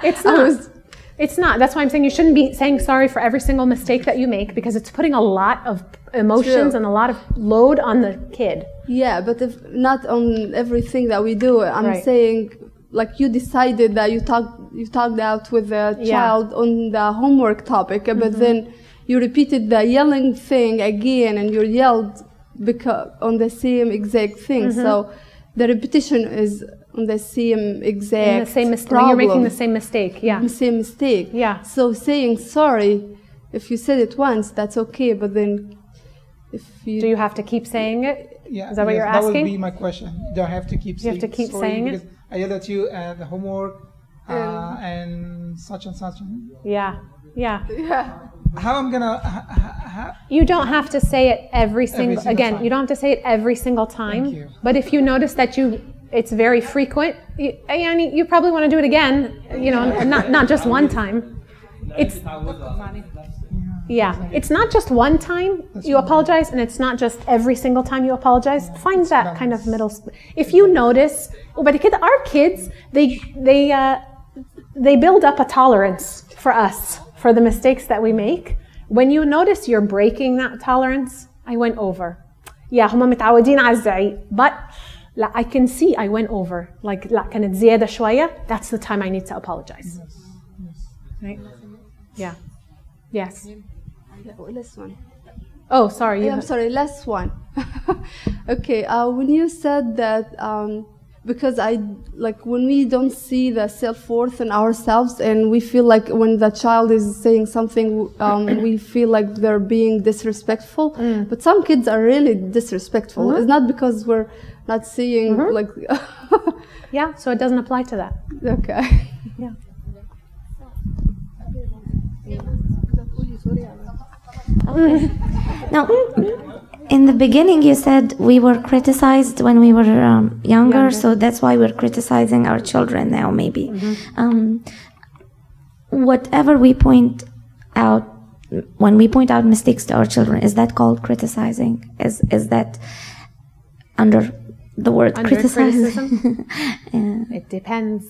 A: It's
G: I
A: not.
G: was-
A: It's not. That's why I'm saying you shouldn't be saying sorry for every single mistake that you make because it's putting a lot of emotions
G: True.
A: and a lot of load on the kid.
G: Yeah, but if not on everything that we do, I'm
A: Right.
G: saying like you decided that you talked you talked out with the
A: Yeah.
G: child on the homework topic, but mm-hmm. then you repeated the yelling thing again, and you yelled because on the same exact thing. Mm-hmm. So the repetition is the same exact
A: And the same mistake.
G: problem.
A: You're making the same mistake. Yeah.
G: The same mistake.
A: Yeah.
G: So saying sorry, if you said it once, that's okay. But then, if you,
A: Do you have to keep saying it?
C: Yeah,
A: Is that what you're
C: That
A: asking?
C: would be my question. Do I have to keep
A: You
C: saying
A: have to keep
C: sorry
A: saying it?
C: because I yelled at you at the homework uh, and such and such.
A: Yeah. Yeah.
G: yeah,
C: how I'm gonna h- h- how,
A: You don't have to say it every single,
C: single
A: again,
C: time.
A: you don't have to say it every single time.
C: Thank you.
A: But if you notice that you it's very frequent, you, يعني you probably want to do it again, you know, not not just one time. It's yeah, it's not just one time you apologize and it's not just every single time you apologize. Find that kind of middle sp- If you notice, وبعد كده our kids they they uh, they build up a tolerance for us for the mistakes that we make. When you notice you're breaking that tolerance, I went over. Yeah, هم متعودين على الزعيق. But لا, I can see I went over. Like لا كانت زيادة شوية. That's the time I need to apologize. Right? Yeah. Yes.
G: Last one.
A: Oh, sorry. You
G: I'm sorry, last one. okay, uh, when you said that, um, because I like when we don't see the self worth in ourselves, and we feel like when the child is saying something, um, we feel like they're being disrespectful. Mm. But some kids are really disrespectful. Uh-huh. It's not because we're not seeing uh-huh. like.
A: Yeah, so it doesn't apply to that.
G: okay.
A: Yeah. Mm.
H: Now, mm. In the beginning, you said we were criticized when we were um, younger, so that's why we're criticizing our children now, maybe. Um, whatever we point out, when we point out mistakes to our children, is that called criticizing? Is is that under the word
A: Under
H: criticizing?
A: It depends.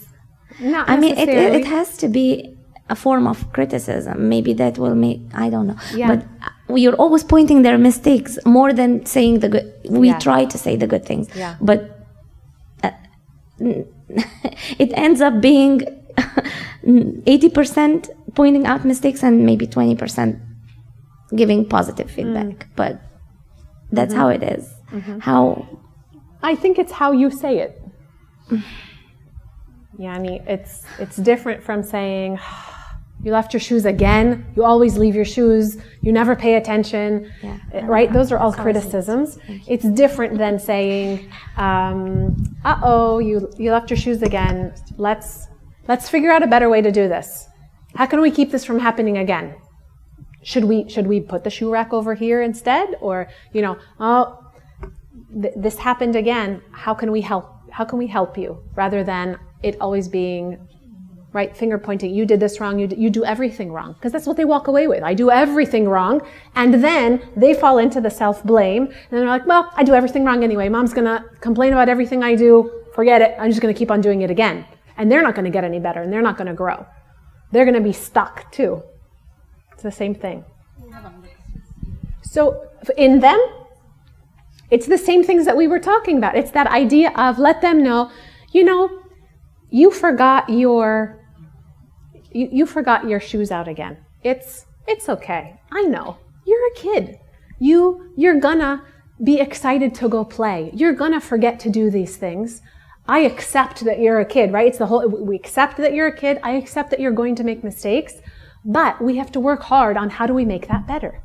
A: Not
H: I mean, it, it, it has to be a form of criticism. Maybe that will make, I don't know.
A: Yeah.
H: But we are always pointing their mistakes more than saying the good. We
A: Yeah.
H: try to say the good things.
A: Yeah.
H: But uh, it ends up being 80% pointing out mistakes and maybe 20% giving positive feedback.
A: Mm.
H: But that's
A: Mm-hmm.
H: how it is. How
A: I think it's how you say it. Yani, it's it's different from saying you left your shoes again. You always leave your shoes. You never pay attention.
H: Yeah.
A: Uh, Right? Those are all criticisms. It's different than saying, um, "Uh oh, you you left your shoes again. Let's let's figure out a better way to do this. How can we keep this from happening again? Should we should we put the shoe rack over here instead, or you know, oh, th- this happened again. How can we help? How can we help you? Rather than it always being right finger pointing. You did this wrong. You you do everything wrong because that's what they walk away with. I do everything wrong, and then they fall into the self blame, and they're like, well, I do everything wrong anyway. Mom's gonna complain about everything I do. Forget it. I'm just gonna keep on doing it again, and they're not gonna get any better, and they're not gonna grow. They're gonna be stuck too. It's the same thing. So in them, it's the same things that we were talking about. It's that idea of let them know, you know, you forgot your you, you forgot your shoes out again. It's it's okay. I know. You're a kid. You you're gonna be excited to go play. You're gonna forget to do these things. I accept that you're a kid, right? It's the whole we accept that you're a kid. I accept that you're going to make mistakes, but we have to work hard on how do we make that better?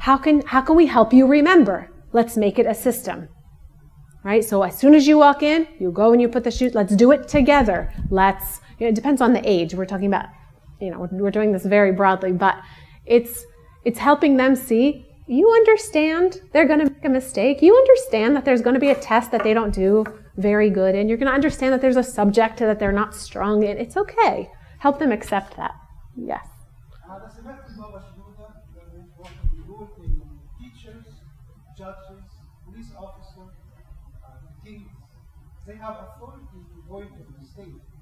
A: How can how can we help you remember? Let's make it a system. Right? So as soon as you walk in, you go and you put the shoes. Let's do it together. Let's you know, it depends on the age. We're talking about you know, we're, doing this very broadly, but it's it's helping them see you understand they're going to make a mistake. You understand that there's going to be a test that they don't do very good in. You're going to understand that there's a subject that they're not strong in. It's okay. Help them accept that. Yes.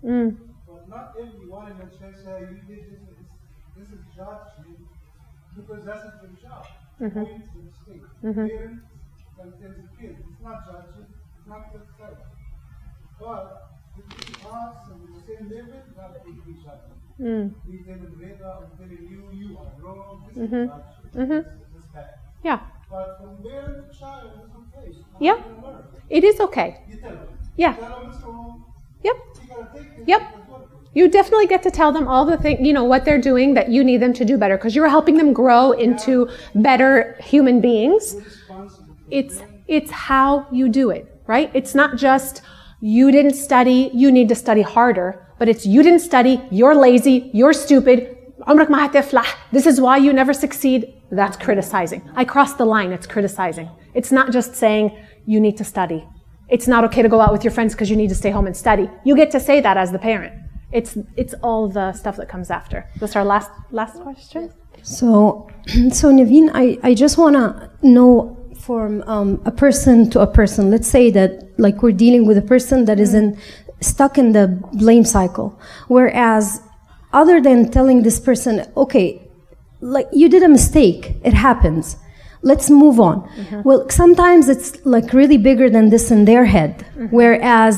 A: Mm.
I: But not everyone in the church say you did this. This, is judge you because that's their job. to Point the mistake. Parents can tell the kid, it's not judging, it's not criticizing. But between us and the same level, not big judgment.
A: Mm.
I: We tell them later, I'm telling you, you are wrong. This is judgment.
A: Mhm.
I: This, is bad.
A: Yeah.
I: But from parent to child, it's okay. It's
A: Yeah. It is okay.
I: You tell them.
A: Yeah.
I: Tell them it's wrong.
A: Yep. Yep. You definitely get to tell them all the thing, you know, what they're doing that you need them to do better because you're helping them grow into better human beings. It's it's how you do it, right? It's not just you didn't study, you need to study harder, but it's you didn't study, you're lazy, you're stupid. This is why you never succeed. That's criticizing. I crossed the line. It's criticizing. It's not just saying you need to study it's not okay to go out with your friends because you need to stay home and study. You get to say that as the parent. It's it's all the stuff that comes after. That's our last last question.
J: So, so Niveen, I, I just want to know from um, a person to a person. Let's say that like we're dealing with a person that is in stuck in the blame cycle, whereas other than telling this person, okay, like you did a mistake, it happens. Let's move on. Well, sometimes it's like really bigger than this in their head, whereas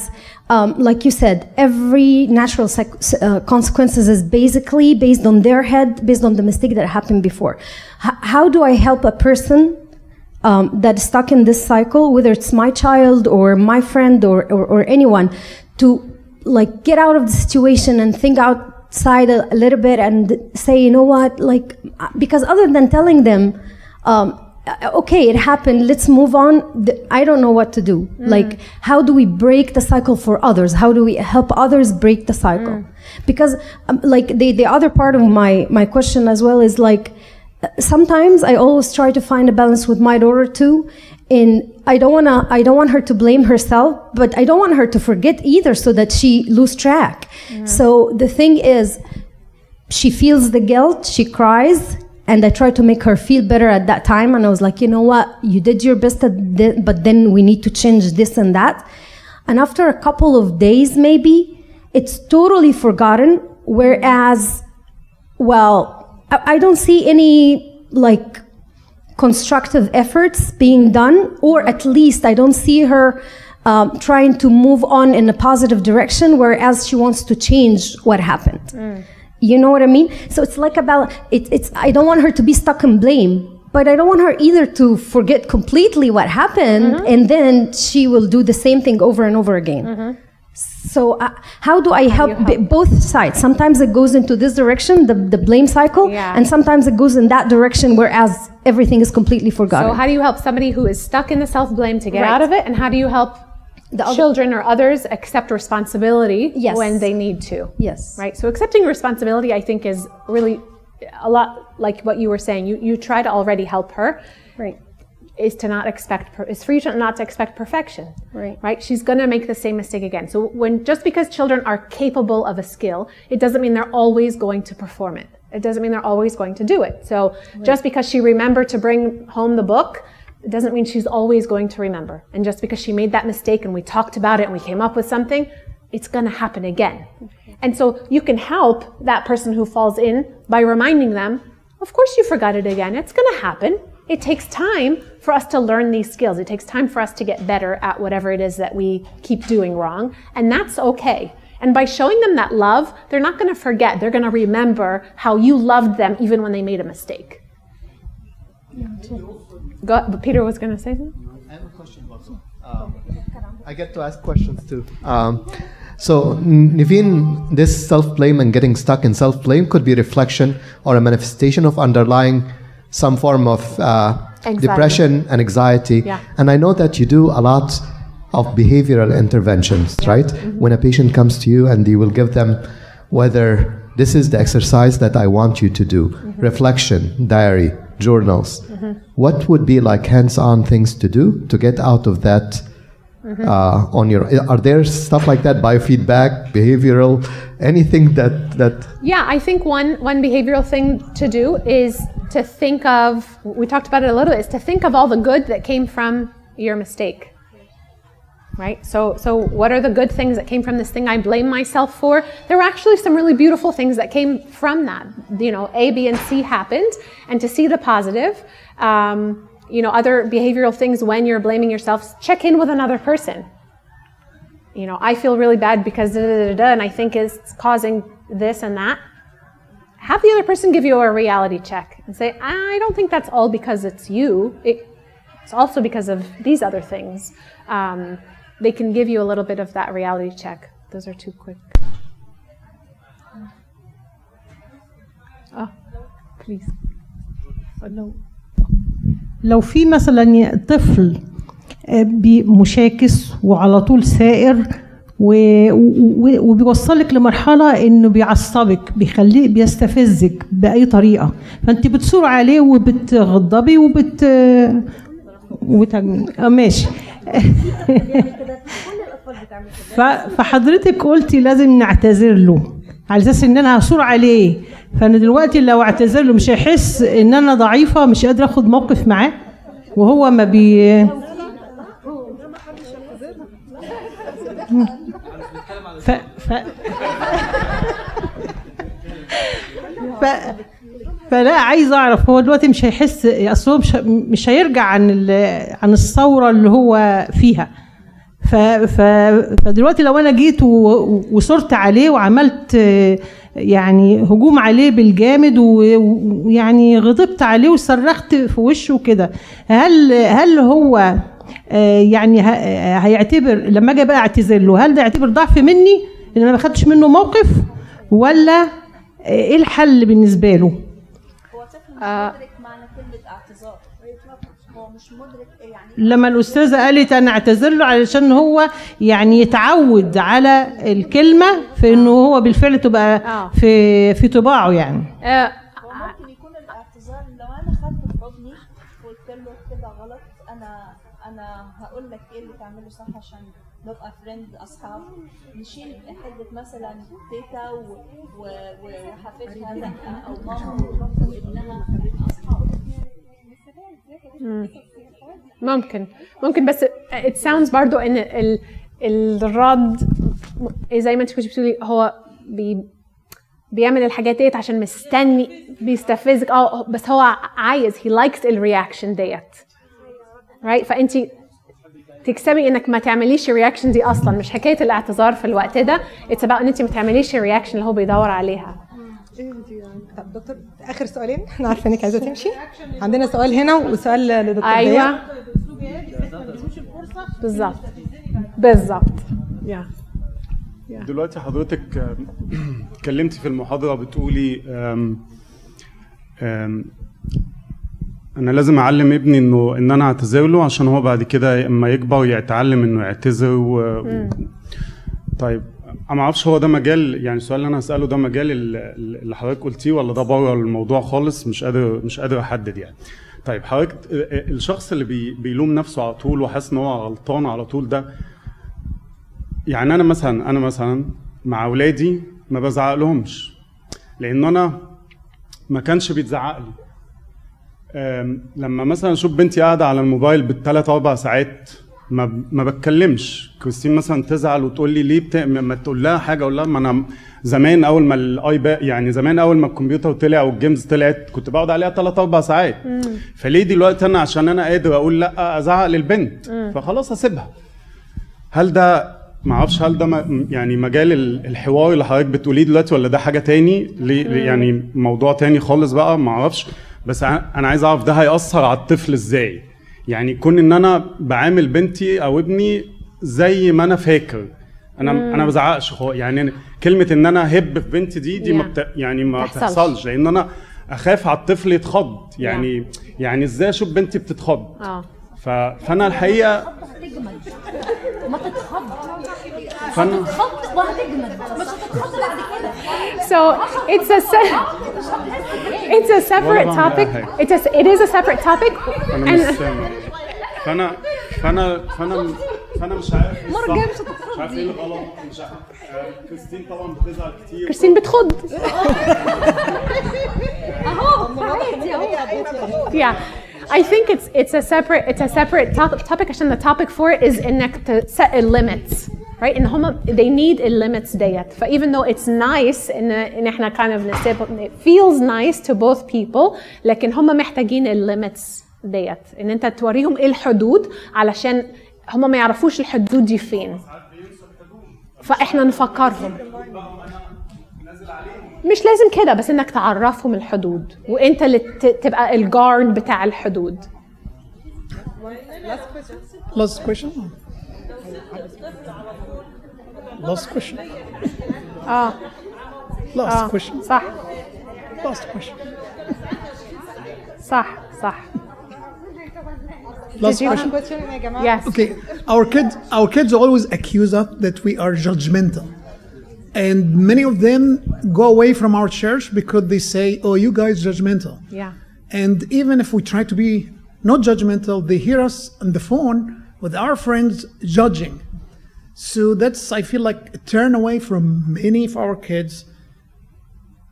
J: um, like you said, every natural sec- uh, consequences is basically based on their head, based on the mistake that happened before. H- how do I help a person um, that is stuck in this cycle, whether it's my child or my friend or, or, or anyone, to like get out of the situation and think outside a, a little bit and say, you know what, like, uh, because other than telling them, um, okay, it happened. Let's move on. I don't know what to do. Like, how do we break the cycle for others? How do we help others break the cycle? Because, um, like, the the other part of my my question as well is like, uh, sometimes I always try to find a balance with my daughter too. And I don't wanna I don't want her to blame herself, but I don't want her to forget either, so that she lose track. So the thing is, she feels the guilt, she cries, and I try to make her feel better at that time. And I was like, you know what, you did your best, but then we need to change this and that. And after a couple of days, maybe, it's totally forgotten. Whereas, well, I, I don't see any like constructive efforts being done, or at least I don't see her um, trying to move on in a positive direction, whereas she wants to change what happened. You know what I mean? So it's like about it, it's. I don't want her to be stuck in blame, but I don't want her either to forget completely what happened, and then she will do the same thing over and over again. So uh, how do I help, b- both sides? Sometimes it goes into this direction, the, the blame cycle,
A: Yeah.
J: and sometimes it goes in that direction, whereas everything is completely forgotten.
A: So how do you help somebody who is stuck in the self-blame to get
J: Right.
A: out of it, and how do you help
J: The
A: children or others accept responsibility
J: Yes.
A: when they need to?
J: yes.
A: Right. So accepting responsibility, I think, is really a lot like what you were saying. You you try to already help her.
J: Right.
A: Is to not expect. Per- is for you to not to expect perfection.
J: Right.
A: Right. She's going to make the same mistake again. So when just because children are capable of a skill, it doesn't mean they're always going to perform it. It doesn't mean they're always going to do it. So just because she remembered to bring home the book, it doesn't mean she's always going to remember. And just because she made that mistake and we talked about it and we came up with something, it's going to happen again. And so you can help that person who falls in by reminding them, of course you forgot it again. It's going to happen. It takes time for us to learn these skills. It takes time for us to get better at whatever it is that we keep doing wrong. And that's okay. And by showing them that love, they're not going to forget. They're going to remember how you loved them even when they made a mistake. Go, but Peter was going to say something?
K: I have a question also. Um, I get to ask questions too. Um, so, N- Niveen, this self blame and getting stuck in self blame could be a reflection or a manifestation of underlying some form of uh, depression and anxiety.
A: Yeah.
K: And I know that you do a lot of behavioral interventions, right? When a patient comes to you and you will give them whether this is the exercise that I want you to do reflection, diary, journals. What would be like hands on things to do to get out of that? Uh, on your are there stuff like that biofeedback behavioral anything that that
A: Yeah, I think one one behavioral thing to do is to think of we talked about it a little bit, is to think of all the good that came from your mistake. Right? So so what are the good things that came from this thing I blame myself for? There were actually some really beautiful things that came from that. You know, A, B, and C happened, and to see the positive. Um, you know, other behavioral things when you're blaming yourself, check in with another person you know, I feel really bad because da, da, da, da, and I think it's causing this and that. Have the other person give you a reality check and say, I don't think that's all because it's you. It, it's also because of these other things. Um, they can give you a little bit of that reality check. Those are too quick. Oh, please.
D: لو لو في مثلا طفل آه، مشاكس وعلى طول سائر وبيوصلك لمرحلة إنه بيعصبك بيخليه بيستفزك بأي طريقة فأنت بتصور عليه وبتغضبي وبت وبتهاجمي آه، ماشي فحضرتك قلتي لازم نعتذر له. على أساس إن أنا هصور عليه. فأنا دلوقتي لو اعتذر له مش هيحس إن أنا ضعيفة مش قادرة آخد موقف معاه وهو ما بي ف... ف... ف... فلا عايز أعرف هو دلوقتي مش هيحس أصل هو مش مش هيرجع عن. عن الثورة اللي هو فيها ف... ف... فدلوقتي لو أنا جيت. وصرت عليه وعملت يعني هجوم عليه بالجامد ويعني غضبت عليه وصرخت في وشه كده هل هل هو آه، يعني هيعتبر لما أجي بقى أعتذر له هل ده يعتبر ضعف مني إن أنا ما خدتش منه موقف ولا آه، إيه الحل بالنسبة له؟
E: مش
A: آه.
E: مدرك معنى كلمة اعتذار هو مش مدرك يعني
D: لما الأستاذة قالت أنا اعتذر له علشان هو يعني يتعود على الكلمة في إنه هو بالفعل تبقى
A: آه.
D: في في طباعه يعني
A: آه،
E: هو ممكن يكون الاعتذار لو أنا خدته في حضني وقلت له كده غلط أنا أنا هقول لك إيه اللي تعمله صح عشان نبقى فريند اصحاب نشيل حده مثلا تيتا وحفيدها لا أو ماما وابنها
A: ممكن. ممكن بس it sounds برضو إن ال الرد زي ما أنت كنت بتقولي هو بي بيعمل الحاجات ديت عشان مستني بيستفزك. آه بس هو عايز he likes الرياكشن ديت. Right فانت تكسبي انك ما تعمليش الرياكشن دي أصلا. مش حكاية الاعتذار في الوقت ده. اتس ان انت ما تعمليش الرياكشن اللي هو بيدور عليها.
L: طب دكتور آخر سؤالين. إحنا عارفة إنك عايزة تمشي. عندنا سؤال هنا وسؤال لدكتور.
A: أيوه. بالظبط. بالظبط.
M: دلوقتي حضرتك اتكلمتي في المحاضرة بتقولي أنا لازم أعلم ابني إنه إن أنا أعتذر له عشان هو بعد كده لما يكبر يتعلم إنه يعتذر و... طيب أنا ما أعرفش هو ده مجال يعني السؤال اللي أنا هسأله ده مجال ال- ال- اللي حضرتك قلتيه ولا ده بره الموضوع خالص؟ مش قادر مش قادر أحدد يعني. طيب حضرتك الشخص اللي بي... بيلوم نفسه على طول وحاسس إن هو غلطان على طول ده يعني أنا مثلا أنا مثلا مع أولادي ما بزعق لهمش لأن أنا ما كانش بيتزعق لي. لما مثلا أشوف بنتي قاعدة على الموبايل بالثلاث أربع ساعات ما ما بتكلمش. كريستين مثلا تزعل وتقول لي ليه بت... ما تقول لها حاجة أقول لها ما أنا زمان أول ما الايباد يعني زمان أول ما الكمبيوتر طلع والجيمز طلعت كنت بقعد عليها ثلاث أربع ساعات. فليه دلوقتي أنا عشان أنا قادر أقول لأ أزعق للبنت؟
N: مم.
M: فخلاص أسيبها. هل ده ما أعرفش هل ده م- يعني مجال ال- الحوار اللي حضرتك بتقوليه دلوقتي ولا ده حاجة تاني؟ ليه- يعني موضوع تاني خالص بقى ما أعرفش. بس أنا أنا عايز أعرف ده هيأثر على الطفل إزاي؟ يعني كون إن أنا بعامل بنتي أو ابني زي ما أنا فاكر. أنا
N: مم.
M: أنا ما بزعقش خالص. يعني أنا- كلمة إن أنا هب في بنتي دي دي ما
N: Yeah.
M: بت... يعني ما
N: تحصلش.
M: بتحصلش. لأن أنا أخاف على الطفل يتخض. يعني يعني إزاي أشوف بنتي بتتخض؟
A: آه.
M: ف... فأنا الحقيقة
O: ما تتخض
M: فانا
O: هتتخض وهتجمد مش هتتخض بعد كده
A: So it's a se- it's a separate
M: ولا بعمل
A: topic.
M: أي حاجة.
A: It's a it is a separate topic.
M: انا مش
A: And
M: سامع فانا فانا فانا فانا مش عارف إيه
A: مرة جاية
M: الصح.
A: مش
M: مش عارف ايه الغلط مش عارف آه، كريستين طبعا بتزعل كتير
A: كريستين بتخض.
O: اهو عادي اهو
A: yeah. I think it's it's a separate it's a separate to- topic عشان the topic for it is انك to set a limits Right? إن هم they need limits ديت. ف even though it's nice ان إن إحنا kind of نسيب it feels nice to both people لكن هم محتاجين ال limits ديت. إن أنت توريهم إيه الحدود علشان هم ما يعرفوش الحدود دي فين. فإحنا نفكرهم. مش لازم كده بس إنك تعرفهم الحدود وإنت اللي تبقى الجارد بتاع الحدود.
P: Last question. Last question.
A: اه
P: Last
A: آه.
P: question.
A: صح
P: Last question.
A: صح صح
P: Last
A: Did you
P: question.
L: question يا جماعة
A: Yes.
P: Okay, our kids, our kids always accuse us that we are judgmental, and many of them go away from our church because they say, "Oh, you guys judgmental."
A: Yeah.
P: And even if we try to be not judgmental, they hear us on the phone with our friends judging. So that's I feel like a turn away from many of our kids.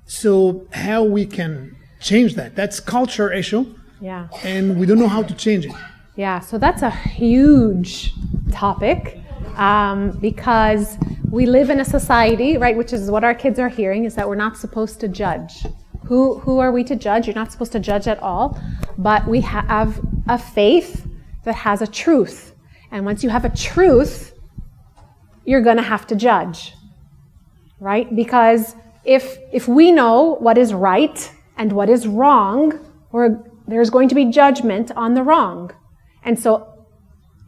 P: So how we can change that? That's culture issue,
A: Yeah.
P: and we don't know how to change it.
A: Yeah, so that's a huge topic um, because we live in a society, right, which is what our kids are hearing, is that we're not supposed to judge. Who, who are we to judge? You're not supposed to judge at all. But we have a faith that has a truth. And once you have a truth, you're going to have to judge, right? Because if, if we know what is right and what is wrong, we're, there's going to be judgment on the wrong. And so,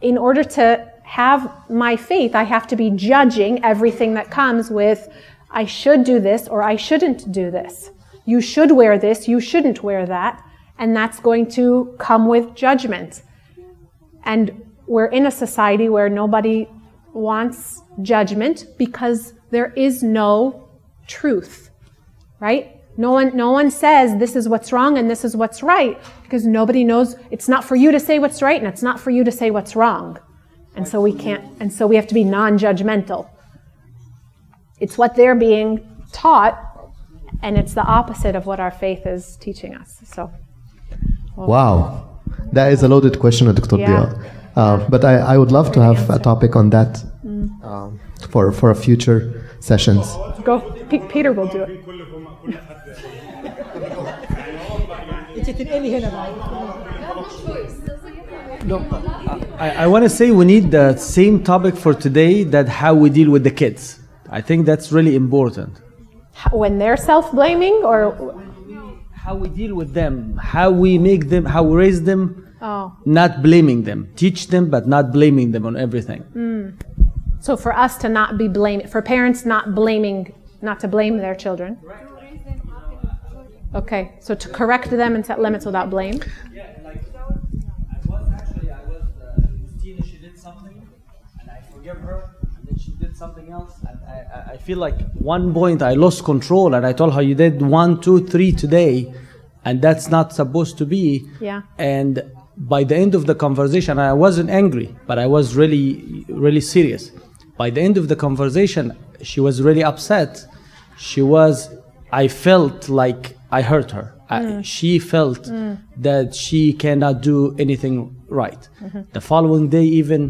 A: in order to have my faith, I have to be judging everything that comes with, I should do this or I shouldn't do this. You should wear this, you shouldn't wear that. And that's going to come with judgment. And we're in a society where nobody wants judgment because there is no truth, right? No one, no one says this is what's wrong and this is what's right because nobody knows. It's not for you to say what's right and it's not for you to say what's wrong. And so we can't, and so we have to be non judgmental. It's what they're being taught, and it's the opposite of what our faith is teaching us. So,
K: Wow, that is a loaded question, Dr.
A: Yeah.
K: Dia. Uh, but I, I would love to have a topic on that
A: mm.
K: um, for, for future sessions.
A: Go, P- Peter will do it.
F: No, I, I want to say we need the same topic for today that how we deal with the kids. I think that's really important.
A: When they're self-blaming, or
F: how we deal with them, how we make them, how we raise them
A: oh,
F: not blaming them. Teach them, but not blaming them on everything.
A: mm. so for us to not be blaming, for parents not blaming, not to blame their children. Okay, so to correct them and set limits without blame.
F: Yeah, like I was actually I was uh she did something, and I forgive her, and then she did something else. I, I, I feel like one point I lost control, and I told her, "You did one, two, three today, and that's not supposed to be."
A: Yeah.
F: And by the end of the conversation, I wasn't angry, but I was really, really serious. By the end of the conversation, she was really upset. She was, I felt like I hurt her. I,
N: Mm.
F: she felt
N: Mm.
F: that she cannot do anything right.
N: Mhm.
F: The following day, even,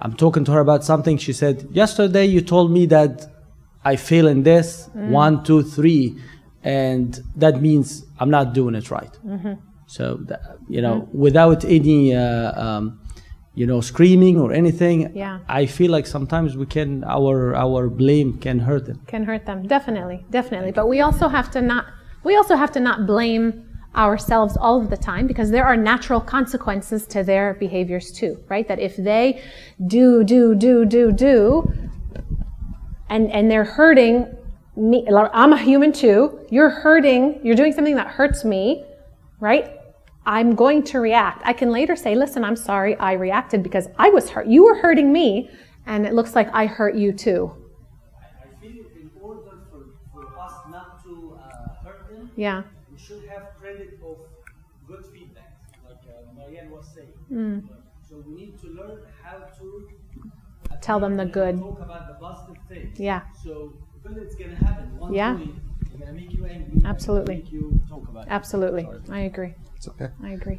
F: I'm talking to her about something. She said, Yesterday, you told me that I fail in this
N: Mm.
F: one, two, three, and that means I'm not doing it right.
A: Mhm.
F: So, that, you know, without any, uh, um, you know, screaming or anything,
A: Yeah.
F: I feel like sometimes we can, our our blame can hurt them.
A: can hurt them. Definitely. Definitely. But we also have to not we also have to not blame ourselves all of the time because there are natural consequences to their behaviors too right? That if they do do do do do and and they're hurting me i'm a human too you're hurting you're doing something that hurts me right i'm going to react i can later say listen i'm sorry i reacted because i was hurt you were hurting me and it looks like i hurt you too
F: I feel in order for, for us not to uh, hurt them,
A: Yeah.
F: we should have credit of good feedback, like uh, Marianne was saying.
A: Mm.
F: So we need to learn how to
A: Tell them the good.
F: talk about the positive things.
A: Yeah.
F: So good it's gonna happen. One
A: Yeah.
F: point, it's gonna make you angry.
A: Absolutely.
F: Make you talk about it.
A: Absolutely. I agree.
K: It's okay.
A: I agree.